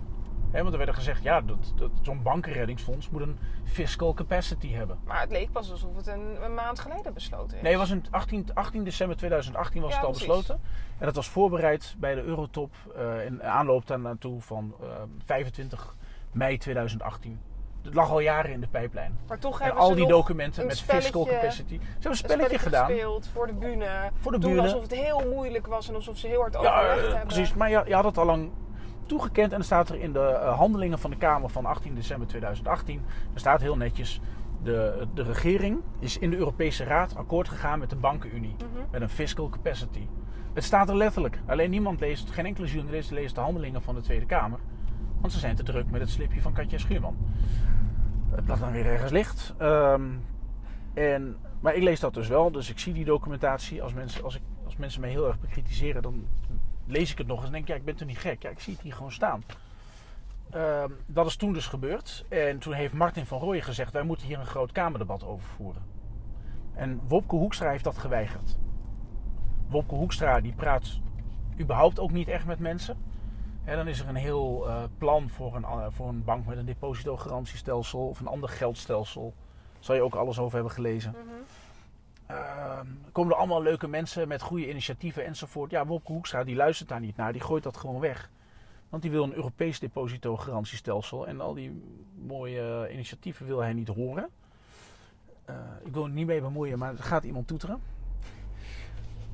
Want er werd gezegd, ja, dat, dat, zo'n bankenreddingsfonds moet een fiscal capacity hebben. Maar het leek pas alsof het een, een maand geleden besloten is. Nee, het was in 18, 18 december 2018 was Ja, het al precies. besloten. En dat was voorbereid bij de Eurotop eh, in aanloop daar naartoe van eh, 25 mei 2018. Het lag al jaren in de pijplijn. Maar toch En hebben al ze die documenten een met fiscal capacity. Ze hebben een een spelletje gedaan. gespeeld voor de bühne. Voor de Doen alsof het heel moeilijk was en alsof ze heel hard Ja, overlegd eh, hebben. precies. Maar je, je had het al lang toegekend. En dan staat er in de eh, handelingen van de Kamer van 18 december 2018... er staat heel netjes... De, de regering is in de Europese Raad akkoord gegaan met de bankenunie. Mhm. Met een fiscal capacity. Het staat er letterlijk. Alleen niemand leest, geen enkele journalist leest de handelingen van de Tweede Kamer. Want ze zijn te druk met het slipje van Katja Schuurman. Het dat dan weer ergens ligt. Ehm, en, maar ik lees dat dus wel, dus ik zie die documentatie. Als mensen, als ik, als mensen mij heel erg bekritiseren, dan lees ik het nog eens en denk ik, ja, ik ben toch niet gek? Ja, ik zie het hier gewoon staan. Ehm, dat is toen dus gebeurd. En toen heeft Martin van Rooyen gezegd, wij moeten hier een groot Kamerdebat over voeren. En Wopke Hoekstra heeft dat geweigerd. Wopke Hoekstra die praat überhaupt ook niet echt met mensen. En dan is er een heel eh, plan voor een, eh, voor een bank met een depositogarantiestelsel of een ander geldstelsel. Daar zal je ook alles over hebben gelezen. Mhm. Komen er allemaal leuke mensen met goede initiatieven enzovoort. Ja, Wopke Hoekstra die luistert daar niet naar, die gooit dat gewoon weg. Want die wil een Europees depositogarantiestelsel en al die mooie eh, initiatieven wil hij niet horen. Eh, ik wil er niet mee bemoeien, maar er gaat iemand toeteren.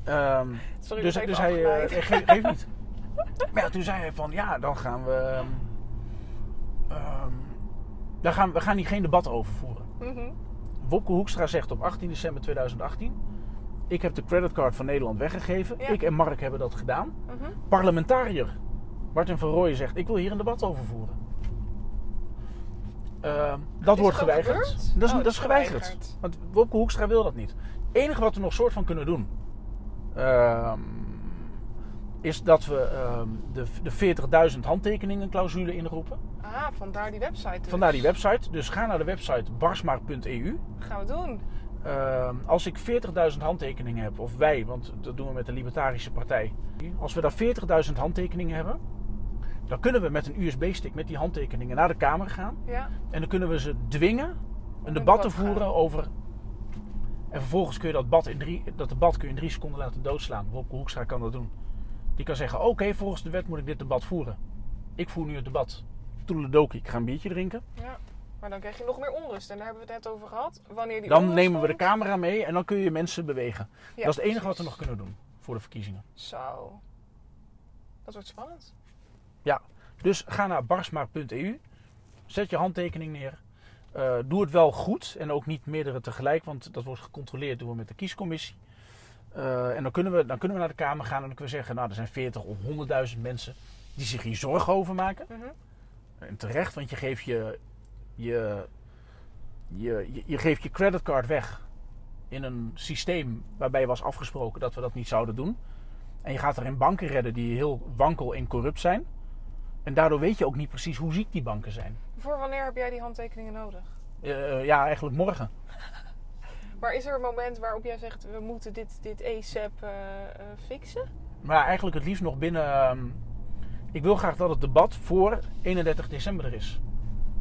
Ehm, Sorry, dus dus hij eh, afgeleid. nee, geef, geef niet. Maar ja, toen zei hij van ja, dan gaan we. ehm, ehm, dan gaan, we gaan hier geen debat over voeren. Mhm. Wopke Hoekstra zegt op 18 december 2018: Ik heb de creditcard van Nederland weggegeven. Ja. Ik en Mark hebben dat gedaan. Mhm. Parlementariër Martin van Rooyen zegt: Ik wil hier een debat over voeren. Ehm, dat Is wordt geweigerd. Dat is, Oh, dat is geweigerd. geweigerd. Want Wopke Hoekstra wil dat niet. Het enige wat we nog soort van kunnen doen. ehm, is dat we ehm, de, de 40.000 handtekeningen clausule inroepen. Ah, vandaar die website dus. Vandaar die website. Dus ga naar de website barsmaar.eu. Gaan we doen. Ehm, als ik 40.000 handtekeningen heb, of wij, want dat doen we met de Libertarische Partij. Als we daar 40.000 handtekeningen hebben, dan kunnen we met een USB-stick met die handtekeningen naar de Kamer gaan. Ja. En dan kunnen we ze dwingen een een debat te gaan. voeren over. En vervolgens kun je dat, bad in drie, dat debat kun je in drie seconden laten doodslaan. Wopke Hoekstra kan dat doen. Die kan zeggen: Oké, volgens de wet moet ik dit debat voeren. Ik voer nu het debat. Toedeledoki, ik ga een biertje drinken. ja. Maar dan krijg je nog meer onrust. En daar hebben we het net over gehad. Wanneer die Dan nemen we de camera mee en dan kun je mensen bewegen. Ja, dat is het enige wat we nog kunnen doen voor de verkiezingen. Zo. Dat wordt spannend. Dus ga naar barsmaar.eu. Zet je handtekening neer. Eh, doe het wel goed en ook niet meerdere tegelijk, want dat wordt gecontroleerd we met de kiescommissie. Eh, en dan kunnen, we, dan kunnen we naar de Kamer gaan en dan kunnen we zeggen: Nou, er zijn 40 of 100.000 mensen die zich hier zorgen over maken. Mhm. En terecht, want je geeft je, je, je, je, je geeft je creditcard weg in een systeem waarbij was afgesproken dat we dat niet zouden doen. En je gaat er in banken redden die heel wankel en corrupt zijn. En daardoor weet je ook niet precies hoe ziek die banken zijn. Voor wanneer heb jij die handtekeningen nodig? Eh, ja, eigenlijk morgen. Maar is er een moment waarop jij zegt... we moeten dit, dit ASAP eh, eh, fixen? Maar eigenlijk het liefst nog binnen. ehm, ik wil graag dat het debat voor 31 december er is.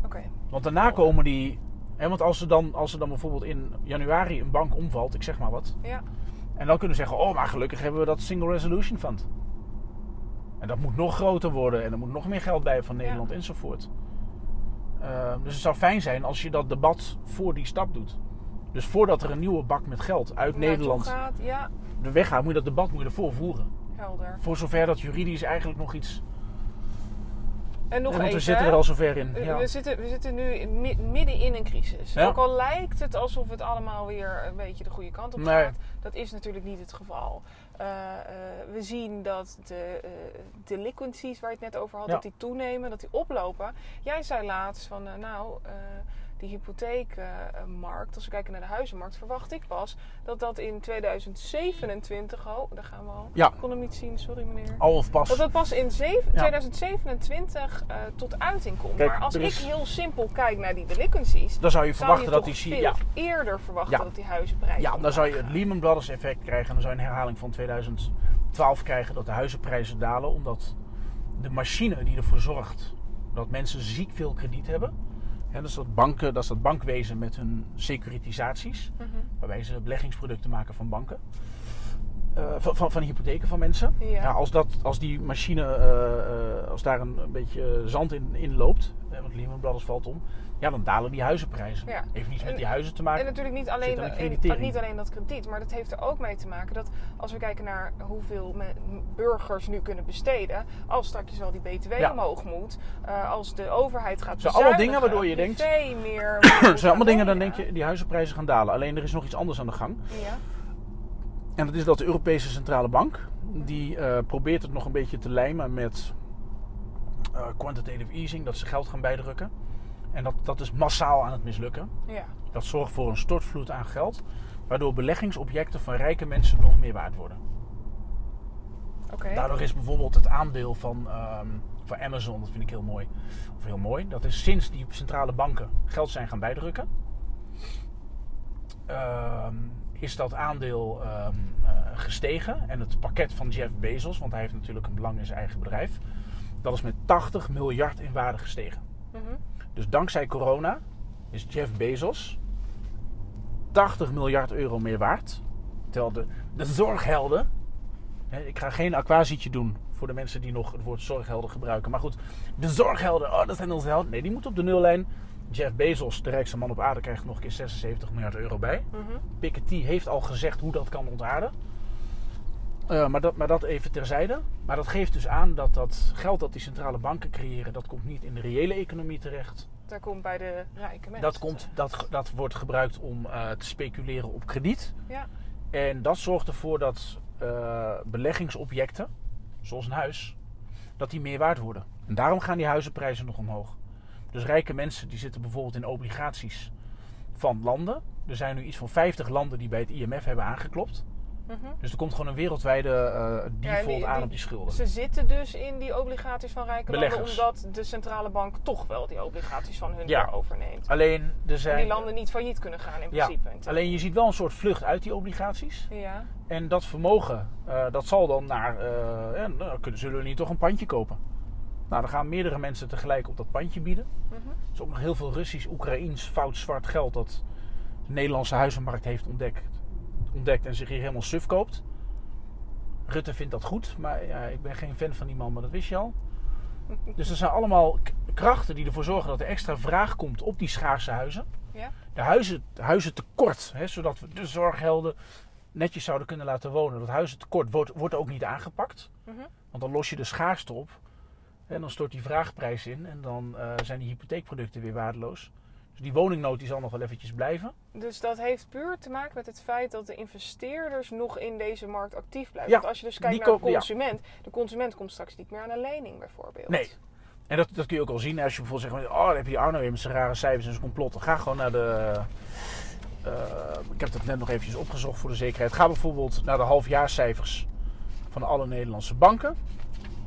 Oké. Want daarna komen die. Hè, want als er, dan, als er dan bijvoorbeeld in januari een bank omvalt, ik zeg maar wat. Ja. En dan kunnen we zeggen: Oh, maar gelukkig hebben we dat Single Resolution Fund. En dat moet nog groter worden en er moet nog meer geld bij van Nederland Ja. enzovoort. Ehm, dus het zou fijn zijn als je dat debat voor die stap doet. Dus voordat er een nieuwe bak met geld uit Nederland Gaat, ja, de weg gaat, moet je dat debat moet je ervoor voeren. helder. Voor zover dat juridisch eigenlijk nog iets. En nog want even, we zitten hè? er al zover in. We- Ja. We, zitten, we zitten nu midden in een crisis. Ja. Ook al lijkt het alsof het allemaal weer een beetje de goede kant op Nee. gaat. Dat is natuurlijk niet het geval. Eh, eh, we zien dat de eh, delinquencies waar je het net over had, Ja. dat die toenemen, dat die oplopen. Jij zei laatst van, nou, die hypotheekmarkt, als we kijken naar de huizenmarkt, verwacht ik pas dat dat in 2027, oh, daar gaan we al. Ja. Ik kon hem niet zien, sorry meneer. Al of pas. Dat dat pas in zeven- Ja. 2027 eh, tot uiting komt. Kijk, maar als ik heel simpel kijk naar die delinquencies, Dan zou je zou verwachten je dat die. veel Ja, eerder verwachten Ja. dat die huizenprijzen Ja, dan zou je het Lehman Brothers effect krijgen. En dan zou je een herhaling van 2012 krijgen dat de huizenprijzen dalen. Omdat de machine die ervoor zorgt dat mensen ziek veel krediet hebben. Hè, dat, is dat, banken, dat is dat bankwezen met hun securitisaties. Mhm. Waarbij ze beleggingsproducten maken van banken. eh, van, van, van hypotheken van mensen. Ja. als, dat, als die machine, eh, eh, als daar een, beetje zand in, in loopt, want Lehman Brothers valt om, ja, dan dalen die huizenprijzen. Ja. Heeft niets met die huizen te maken. En natuurlijk niet alleen, niet dat krediet, maar dat heeft er ook mee te maken dat als we kijken naar hoeveel burgers nu kunnen besteden, als straks wel die BTW Ja. omhoog moet, eh, als de overheid gaat zijn allemaal bezuinigen, dingen waardoor je denkt- meer... Zijn allemaal dingen, dan denk je, die huizenprijzen gaan dalen. Alleen er is nog iets anders aan de gang. Ja, En dat is dat de Europese Centrale Bank, die eh, probeert het nog een beetje te lijmen met eh, quantitative easing, dat ze geld gaan bijdrukken. En dat, dat is massaal aan het mislukken. ja. Dat zorgt voor een stortvloed aan geld, waardoor beleggingsobjecten van rijke mensen nog meer waard worden. oké. Daardoor is bijvoorbeeld het aandeel van, ehm, van Amazon, dat vind ik heel mooi, of heel mooi, dat is sinds die centrale banken geld zijn gaan bijdrukken, ehm, is dat aandeel ehm, eh, gestegen. En het pakket van Jeff Bezos, want hij heeft natuurlijk een belang in zijn eigen bedrijf, dat is met 80 miljard in waarde gestegen. Mhm. Dus dankzij corona is Jeff Bezos 80 miljard euro meer waard. Terwijl de, de zorghelden. Hè, ik ga geen aquasietje doen voor de mensen die nog het woord zorghelden gebruiken. Maar goed, de zorghelden, oh, dat zijn onze helden. Nee, die moeten op de nullijn. Jeff Bezos, de rijkste man op aarde, krijgt nog een keer 76 miljard euro bij. Mhm. Piketty heeft al gezegd hoe dat kan ontaarden. Eh, maar, dat, maar dat even terzijde. Maar dat geeft dus aan dat dat geld dat die centrale banken creëren, dat komt niet in de reële economie terecht. Daar komt bij de rijke mensen. Dat, komt, dat, dat wordt gebruikt om eh, te speculeren op krediet. Ja, En dat zorgt ervoor dat eh, beleggingsobjecten, zoals een huis, dat die meer waard worden. En daarom gaan die huizenprijzen nog omhoog. Dus rijke mensen die zitten bijvoorbeeld in obligaties van landen. Er zijn nu iets van 50 landen die bij het IMF hebben aangeklopt. Mhm. Dus er komt gewoon een wereldwijde eh, Ja, en default die- aan die- op die schulden. Ze zitten dus in die obligaties van rijke landen omdat de centrale bank toch wel die obligaties van hun Ja. overneemt. Alleen, er En zijn, die landen niet failliet kunnen gaan in ja, principe. alleen je ziet wel een soort vlucht uit die obligaties. Ja, En dat vermogen, eh, dat zal dan naar. eh, ja, nou, kunnen, zullen we niet toch een pandje kopen? Nou, dan gaan meerdere mensen tegelijk op dat pandje bieden. Er is ook nog heel veel Russisch, Oekraïens, fout zwart geld dat de Nederlandse huizenmarkt heeft ontdekt, ontdekt en zich hier helemaal suf koopt. Rutte vindt dat goed, maar ja, ik ben geen fan van die man, maar dat wist je al. Dus er zijn allemaal krachten die ervoor zorgen dat er extra vraag komt op die schaarse huizen. ja. De huizen, de huizentekort, hè, zodat we de zorghelden netjes zouden kunnen laten wonen. Dat huizentekort wordt, wordt ook niet aangepakt. Mhm. Want dan los je de schaarste op. En dan stort die vraagprijs in. En dan eh, zijn die hypotheekproducten weer waardeloos. Dus die woningnood die zal nog wel eventjes blijven. Dus dat heeft puur te maken met het feit dat de investeerders nog in deze markt actief blijven. Ja, Want als je dus kijkt naar de ja. consument, de consument komt straks niet meer aan een lening bijvoorbeeld. Nee. En dat, dat kun je ook al zien. Als je bijvoorbeeld zegt, oh, dan heb je Arno weer met zijn rare cijfers en zijn complotten. Ga gewoon naar de... eh, ik heb dat net nog eventjes opgezocht voor de zekerheid. Ga bijvoorbeeld naar de halfjaarcijfers van alle Nederlandse banken.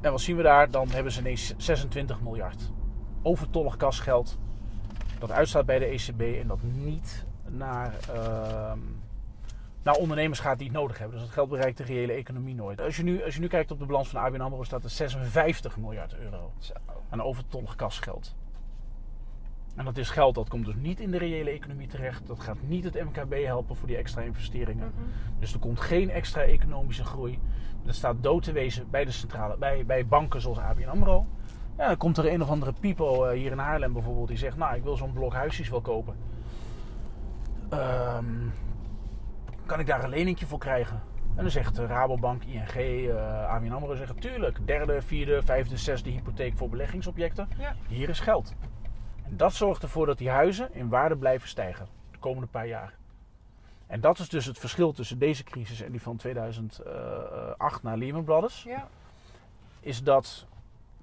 En wat zien we daar? Dan hebben ze ineens 26 miljard. Overtollig kasgeld. Dat uitstaat bij de ECB en dat niet naar, ehm, naar ondernemers gaat die het nodig hebben. Dus dat geld bereikt de reële economie nooit. Als je nu, als je nu kijkt op de balans van ABN AMRO staat er 56 miljard euro Zo. aan overtollig kasgeld. En dat is geld dat komt dus niet in de reële economie terecht. Dat gaat niet het MKB helpen voor die extra investeringen. Mhm. Dus er komt geen extra economische groei. Er staat dood te wezen bij de centrale, bij, bij banken zoals ABN AMRO. Ja, dan komt er een of andere people eh, hier in Haarlem bijvoorbeeld die zegt... Nou, ik wil zo'n blok huisjes wel kopen. Ehm, kan ik daar een leningje voor krijgen? En dan zegt Rabobank, ING, eh ABN AMRO zeggen... Tuurlijk, derde, vierde, vijfde, zesde hypotheek voor beleggingsobjecten. Ja. Hier is geld. En dat zorgt ervoor dat die huizen in waarde blijven stijgen de komende paar jaar. En dat is dus het verschil tussen deze crisis en die van 2008 na Lehman Brothers. Ja. Is dat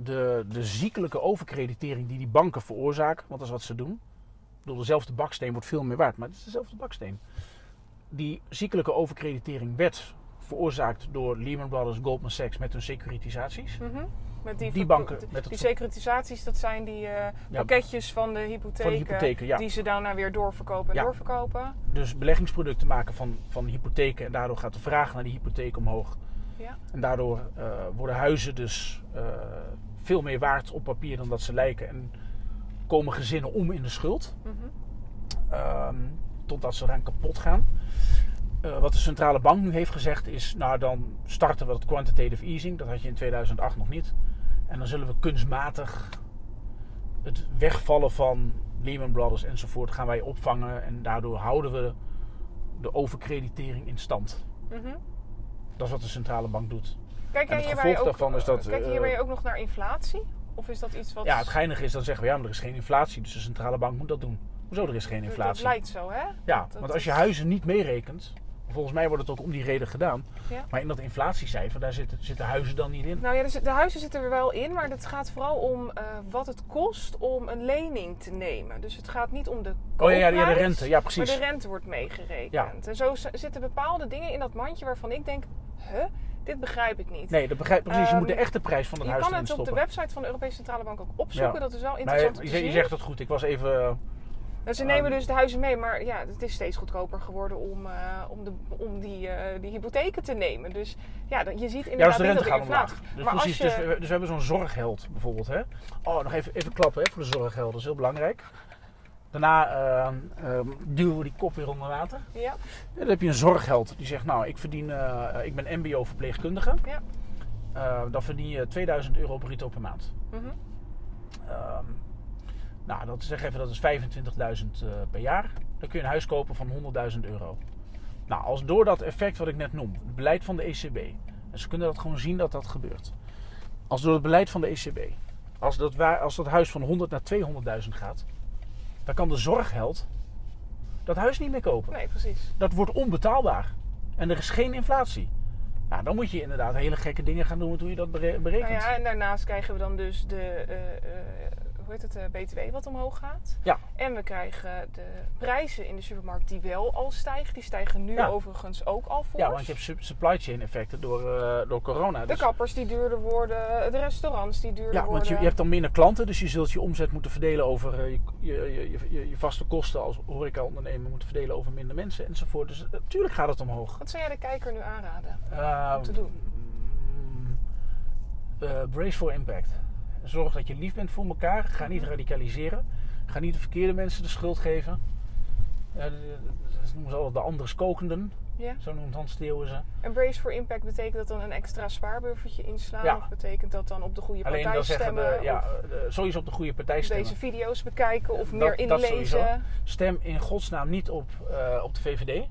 de, de ziekelijke overkreditering die die banken veroorzaken, want dat is wat ze doen. Ik bedoel, dezelfde baksteen wordt veel meer waard, maar het is dezelfde baksteen. Die ziekelijke overkreditering werd veroorzaakt door Lehman Brothers, Goldman Sachs met hun securitisaties. Mhm. Met Die ver- banken, Die, met het- securitisaties, dat zijn die eh, pakketjes van de hypotheken. Van de hypotheken, ja. Die ze daarna weer doorverkopen en Ja. doorverkopen. Dus beleggingsproducten maken van, van hypotheken en daardoor gaat de vraag naar die hypotheek omhoog. Ja. En daardoor eh, worden huizen dus eh, veel meer waard op papier dan dat ze lijken. En komen gezinnen om in de schuld. Mhm. ehm, totdat ze eraan kapot gaan. Eh, wat de centrale bank nu heeft gezegd is, nou dan starten we dat quantitative easing. Dat had je in 2008 nog niet. En dan zullen we kunstmatig het wegvallen van Lehman Brothers enzovoort gaan wij opvangen. En daardoor houden we de overkreditering in stand. Mhm. Dat is wat de centrale bank doet. Kijk jij het hierbij ook, daarvan is dat, kijk je eh, hierbij ook nog naar inflatie? Of is dat iets wat... Ja, het geinige is dan zeggen we ja, maar er is geen inflatie. Dus de centrale bank moet dat doen. Hoezo er is geen Dat inflatie? lijkt zo, hè? Ja, Dat want als je huizen niet meerekent, volgens mij wordt het ook om die reden gedaan. Ja. Maar in dat inflatiecijfer, daar zitten, zitten huizen dan niet in. Nou ja, de huizen zitten er wel in, maar het gaat vooral om eh, wat het kost om een lening te nemen. Dus het gaat niet om de Oh ja, de rente. Ja, Maar precies. de rente wordt meegerekend. Ja. En zo zitten bepaalde dingen in dat mandje waarvan ik denk, huh, dit begrijp ik niet. Nee, dat begrijp precies. Je Ehm, moet de echte prijs van het je huis kan erin het op de website van de Europese Centrale Bank ook opzoeken. Ja. Dat is wel interessant je, te je, je zegt het goed. Ik was even... eh, Dus ze Ehm, nemen dus de huizen mee, maar ja, het is steeds goedkoper geworden om, eh, om, de, om die, eh, die hypotheken te nemen. Dus ja, dan- je ziet Ja, inderdaad dus de rente dat gaat omlaag. Dus maar precies, als je, dus, we, dus we hebben zo'n zorgheld bijvoorbeeld. Hè? Oh, nog even, even klappen hè, voor de zorgheld. Dat is heel belangrijk. Daarna ehm, ehm, duwen we die kop weer onder water. ja, En dan heb je een zorgheld die zegt, nou, ik verdien, eh, ik ben mbo-verpleegkundige. Ja. Eh, dan verdien je 2000 euro bruto per maand. Ehm, nou, dat zeg even, dat is 25.000 eh, per jaar. Dan kun je een huis kopen van 100.000 euro. Nou, als door dat effect wat ik net noem, het beleid van de ECB, en ze kunnen dat gewoon zien dat dat gebeurt. Als door het beleid van de ECB, als dat, wa- als dat huis van 100 naar 200.000 gaat, dan kan de zorgheld dat huis niet meer kopen. nee, precies. Dat wordt onbetaalbaar. En er is geen inflatie. Nou, dan moet je inderdaad hele gekke dingen gaan doen met hoe je dat bere- berekent. Nou ja, en daarnaast krijgen we dan dus de, eh, eh, hoe heet het, eh, BTW wat omhoog gaat. Ja. En we krijgen de prijzen in de supermarkt die wel al stijgen. Die stijgen nu Ja. overigens ook al voor. Ja, want je hebt su- supply chain effecten door, eh, door corona. De Dus- kappers die duurder worden, de restaurants die duurder ja, worden. want je, je hebt dan minder klanten, dus je zult je omzet moeten verdelen over eh, je, je, je, je, je vaste kosten als horeca-ondernemer moeten verdelen over minder mensen enzovoort. Dus natuurlijk gaat het omhoog. Wat zou jij de kijker nu aanraden om te doen? eh, brace for impact. Zorg dat je lief bent voor elkaar. Ga niet Mhm. radicaliseren. Ga niet de verkeerde mensen de schuld geven. Eh, dat noemen ze altijd de andere skokenden. Ja. Zo noemt Hans Steeuwen ze. En Brace for Impact betekent dat dan een extra spaarbuffertje inslaan? Ja. Of betekent dat dan op de goede Alleen partij dan zeggen stemmen? de, ja, of eh, sowieso op de goede partij stemmen. deze video's bekijken of Dat- meer inlezen? Stem in godsnaam niet op, eh, op de VVD.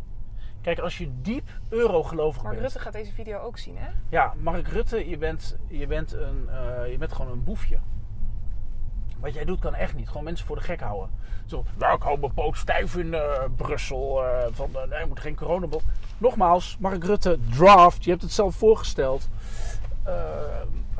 Kijk, als je diep eurogelovig Mark bent. Rutte gaat deze video ook zien, hè? Ja, Mark Rutte, je bent, je, bent een, eh, je bent gewoon een boefje. Wat jij doet kan echt niet. Gewoon mensen voor de gek houden. Zo, nou, ik hou mijn poot stijf in eh, Brussel. eh, van, eh, nee, moet geen coronabot. Nogmaals, Mark Rutte, draft. Je hebt het zelf voorgesteld.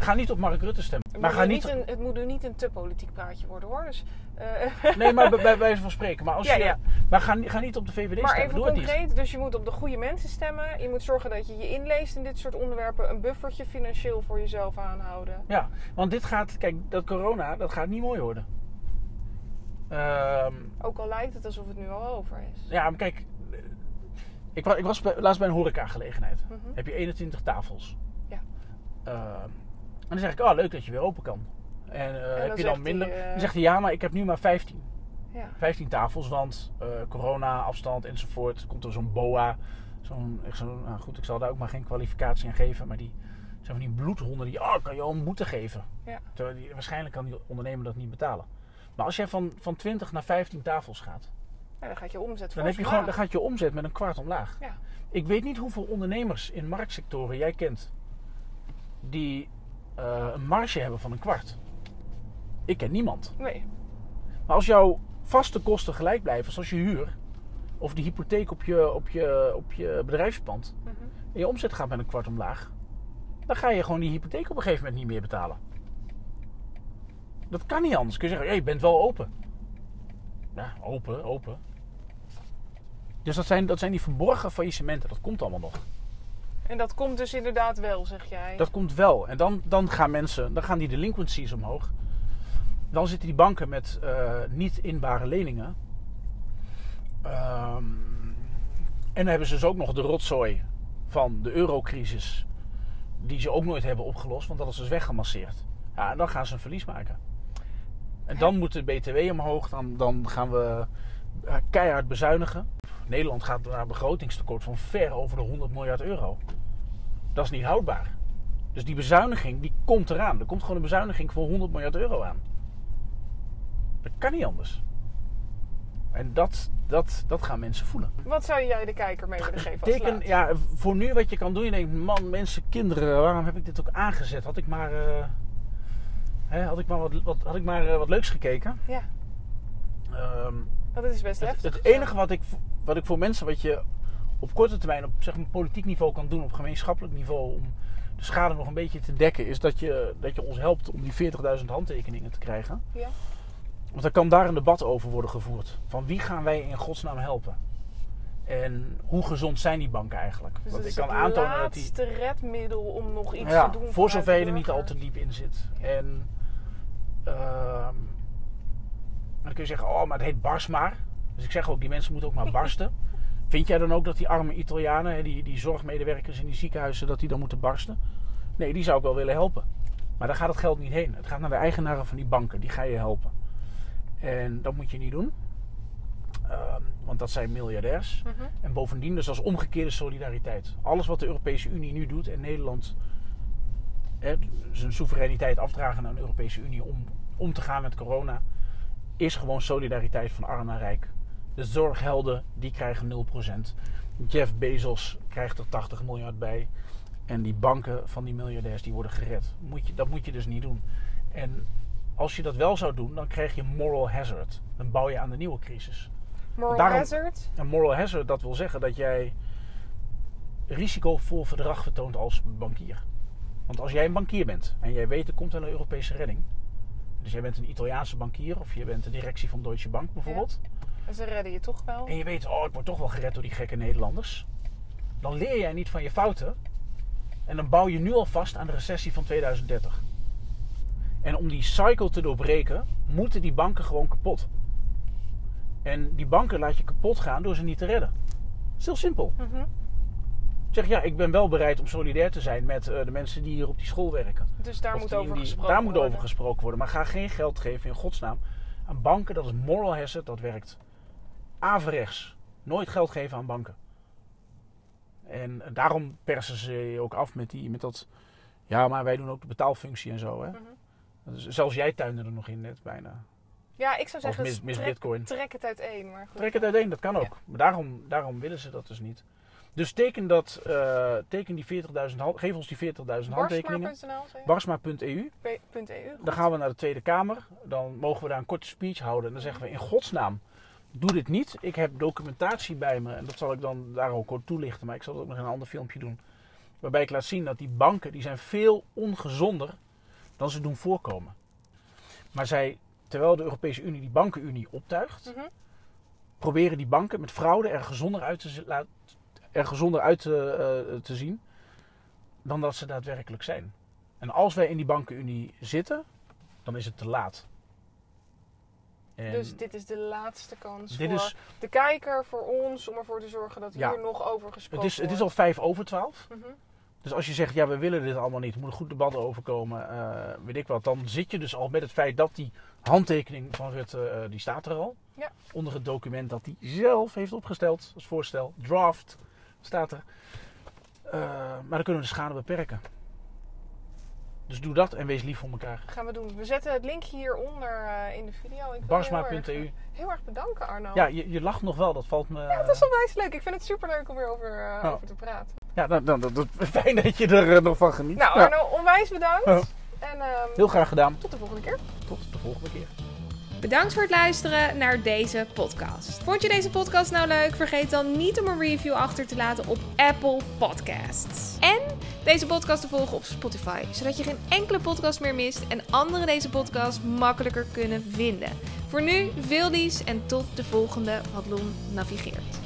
Ga niet op Mark Rutte stemmen. Het Maar moet, ga nu niet... een, het moet nu niet een te politiek praatje worden, hoor. Dus, eh, Nee, maar bij, bij wijze van spreken. Maar, als Ja, je, ja. maar ga, niet- ga niet op de VVD maar stemmen. even het niet. concreet, dus je moet op de goede mensen stemmen. Je moet zorgen dat je je inleest in dit soort onderwerpen. Een buffertje financieel voor jezelf aanhouden. Ja, want dit gaat... Kijk, dat corona, dat gaat niet mooi worden. Ehm, Ook al lijkt het alsof het nu al over is. Ja, maar kijk. Ik was, ik was bij- laatst bij een horecagelegenheid. Mhm. Heb je 21 tafels. Ja. Ehm, en dan zeg ik, oh leuk dat je weer open kan. En, eh, heb je dan minder? eh, Dan zegt hij, ja, maar ik heb nu maar 15. Ja. 15 tafels, want eh, corona, afstand enzovoort. Komt er zo'n boa. Zo'n, echt zo'n, nou goed, ik zal daar ook maar geen kwalificatie aan geven. Maar die zijn van die bloedhonden die, oh, kan je al moeten geven. Ja. Terwijl die, waarschijnlijk kan die ondernemer dat niet betalen. Maar als jij van, van 20 naar 15 tafels gaat. Ja, dan gaat je omzet Dan, heb je gewoon, dan gaat je omzet met een kwart omlaag. Ja. Ik weet niet hoeveel ondernemers in marktsectoren jij kent die eh, een marge hebben van een kwart. Ik ken niemand. Nee. Maar als jouw vaste kosten gelijk blijven, zoals je huur of de hypotheek op je, op je, op je bedrijfspand, Mhm. en je omzet gaat met een kwart omlaag, dan ga je gewoon die hypotheek op een gegeven moment niet meer betalen. Dat kan niet anders. Kun je zeggen, hey, je bent wel open. Ja, open, open. Dus dat zijn, dat zijn die verborgen faillissementen. Dat komt allemaal nog. En dat komt dus inderdaad wel, zeg jij. Dat komt wel. En dan, dan gaan mensen, dan gaan die delinquencies omhoog. Dan zitten die banken met eh, niet inbare leningen. Ehm, en dan hebben ze dus ook nog de rotzooi van de eurocrisis. Die ze ook nooit hebben opgelost, want dat is dus weggemasseerd. Ja, en dan gaan ze een verlies maken. En dan moet de BTW omhoog. Dan, dan gaan we eh, keihard bezuinigen. Nederland gaat naar een begrotingstekort van ver over de 100 miljard euro. Dat is niet houdbaar. Dus die bezuiniging die komt eraan. Er komt gewoon een bezuiniging van 100 miljard euro aan. Dat kan niet anders. En dat, dat, dat gaan mensen voelen. Wat zou jij de kijker mee willen geven als Teken, ja, voor nu wat je kan doen, je denkt, man, mensen, kinderen, waarom heb ik dit ook aangezet? Had ik maar, eh, hè, had ik maar, wat, wat, had ik maar eh, wat leuks gekeken. Ja, Ehm, het is best het, heftig. het enige wat ik, wat ik voor mensen, wat je op korte termijn op zeg maar, politiek niveau kan doen, op gemeenschappelijk niveau, om de schade nog een beetje te dekken, is dat je, dat je ons helpt om die 40.000 handtekeningen te krijgen. Ja. Want er kan daar een debat over worden gevoerd. Van wie gaan wij in godsnaam helpen? En hoe gezond zijn die banken eigenlijk? Dus Want het ik kan het aantonen dat die. laatste redmiddel om nog iets Ja, te doen. voor zover je er niet al te diep in zit. En ehm, dan kun je zeggen, oh, maar het heet bars maar. Dus ik zeg ook, die mensen moeten ook maar barsten. Vind jij dan ook dat die arme Italianen, die, die zorgmedewerkers in die ziekenhuizen, dat die dan moeten barsten? Nee, die zou ik wel willen helpen. Maar daar gaat het geld niet heen. Het gaat naar de eigenaren van die banken. Die ga je helpen. En dat moet je niet doen. Ehm, want dat zijn miljardairs. Mhm. En bovendien dus als omgekeerde solidariteit. Alles wat de Europese Unie nu doet en Nederland hè, zijn soevereiniteit afdragen aan de Europese Unie om om te gaan met corona, is gewoon solidariteit van arm naar rijk. De zorghelden die krijgen 0%. Jeff Bezos krijgt er 80 miljard bij. En die banken van die miljardairs die worden gered. Moet je, dat moet je dus niet doen. En als je dat wel zou doen, dan krijg je moral hazard. Dan bouw je aan de nieuwe crisis. Moral Daarom- hazard. Een moral hazard, dat wil zeggen dat jij risicovol gedrag vertoont als bankier. Want als jij een bankier bent en jij weet er komt een Europese redding. Dus jij bent een Italiaanse bankier of je bent de directie van Deutsche Bank bijvoorbeeld. En ze redden je toch wel. En je weet, oh ik word toch wel gered door die gekke Nederlanders. Dan leer jij niet van je fouten. En dan bouw je nu al vast aan de recessie van 2030. En om die cycle te doorbreken, moeten die banken gewoon kapot. En die banken laat je kapot gaan door ze niet te redden. Dat is heel simpel. Mhm. Ik zeg ja, ik ben wel bereid om solidair te zijn met eh, de mensen die hier op die school werken. Dus daar Of moet die over die- gesproken Daar moet worden. over gesproken worden. Maar ga geen geld geven in godsnaam aan banken. Dat is moral hazard. Dat werkt averechts. Nooit geld geven aan banken. En daarom persen ze je ook af met, die, met dat... Ja, maar wij doen ook de betaalfunctie en zo. Hè? Mhm. Dus zelfs jij tuinde er nog in net bijna. Ja, ik zou zeggen, mis, mis trek, bitcoin. trek het uiteen. Maar goed. Trek het uiteen, dat kan ook. Ja. Maar daarom, daarom willen ze dat dus niet. Dus teken, dat, eh, teken die 40.000 hand- geef ons die 40.000 handtekeningen. Barsma.eu. Punt .eu. Dan gaan we naar de Tweede Kamer. Dan mogen we daar een korte speech houden. En dan zeggen we in godsnaam, doe dit niet. Ik heb documentatie bij me. En dat zal ik dan daar ook kort toelichten. Maar ik zal het ook nog in een ander filmpje doen. Waarbij ik laat zien dat die banken, die zijn veel ongezonder dan ze doen voorkomen. Maar zij, terwijl de Europese Unie die bankenunie optuigt, Mhm. proberen die banken met fraude er gezonder uit te, er gezonder uit te, eh, te zien dan dat ze daadwerkelijk zijn. En als wij in die bankenunie zitten, dan is het te laat. En Dus dit is de laatste kans dit voor is, de kijker, voor ons, om ervoor te zorgen dat Ja. hier nog over gesproken het, is, het is al wordt. vijf over twaalf. Mhm. Dus als je zegt, ja, we willen dit allemaal niet, er moet een goed debat over komen, eh, weet ik wat. Dan zit je dus al met het feit dat die handtekening van Rutte, eh, die staat er al. Ja. Onder het document dat hij zelf heeft opgesteld als voorstel. Draft staat er. Eh, maar dan kunnen we de schade beperken. Dus doe dat en wees lief voor elkaar. Gaan we doen. We zetten het linkje hieronder eh, in de video. Je heel Barsma.eu. erg- Heel erg bedanken Arno. Ja, je, je lacht nog wel, dat valt me... Ja, dat is wel wijs leuk. Ik vind het super leuk om weer over, eh, Oh. over te praten. Ja, nou, nou, dat, dat, fijn dat je er eh, nog van geniet. Nou, Ja, Arno, onwijs bedankt. Oh. En ehm, heel graag gedaan. tot de volgende keer. Tot de volgende keer. Bedankt voor het luisteren naar deze podcast. Vond je deze podcast nou leuk? Vergeet dan niet om een review achter te laten op Apple Podcasts. En deze podcast te volgen op Spotify, zodat je geen enkele podcast meer mist en anderen deze podcast makkelijker kunnen vinden. Voor nu, veel lies en tot de volgende Padlon navigeert.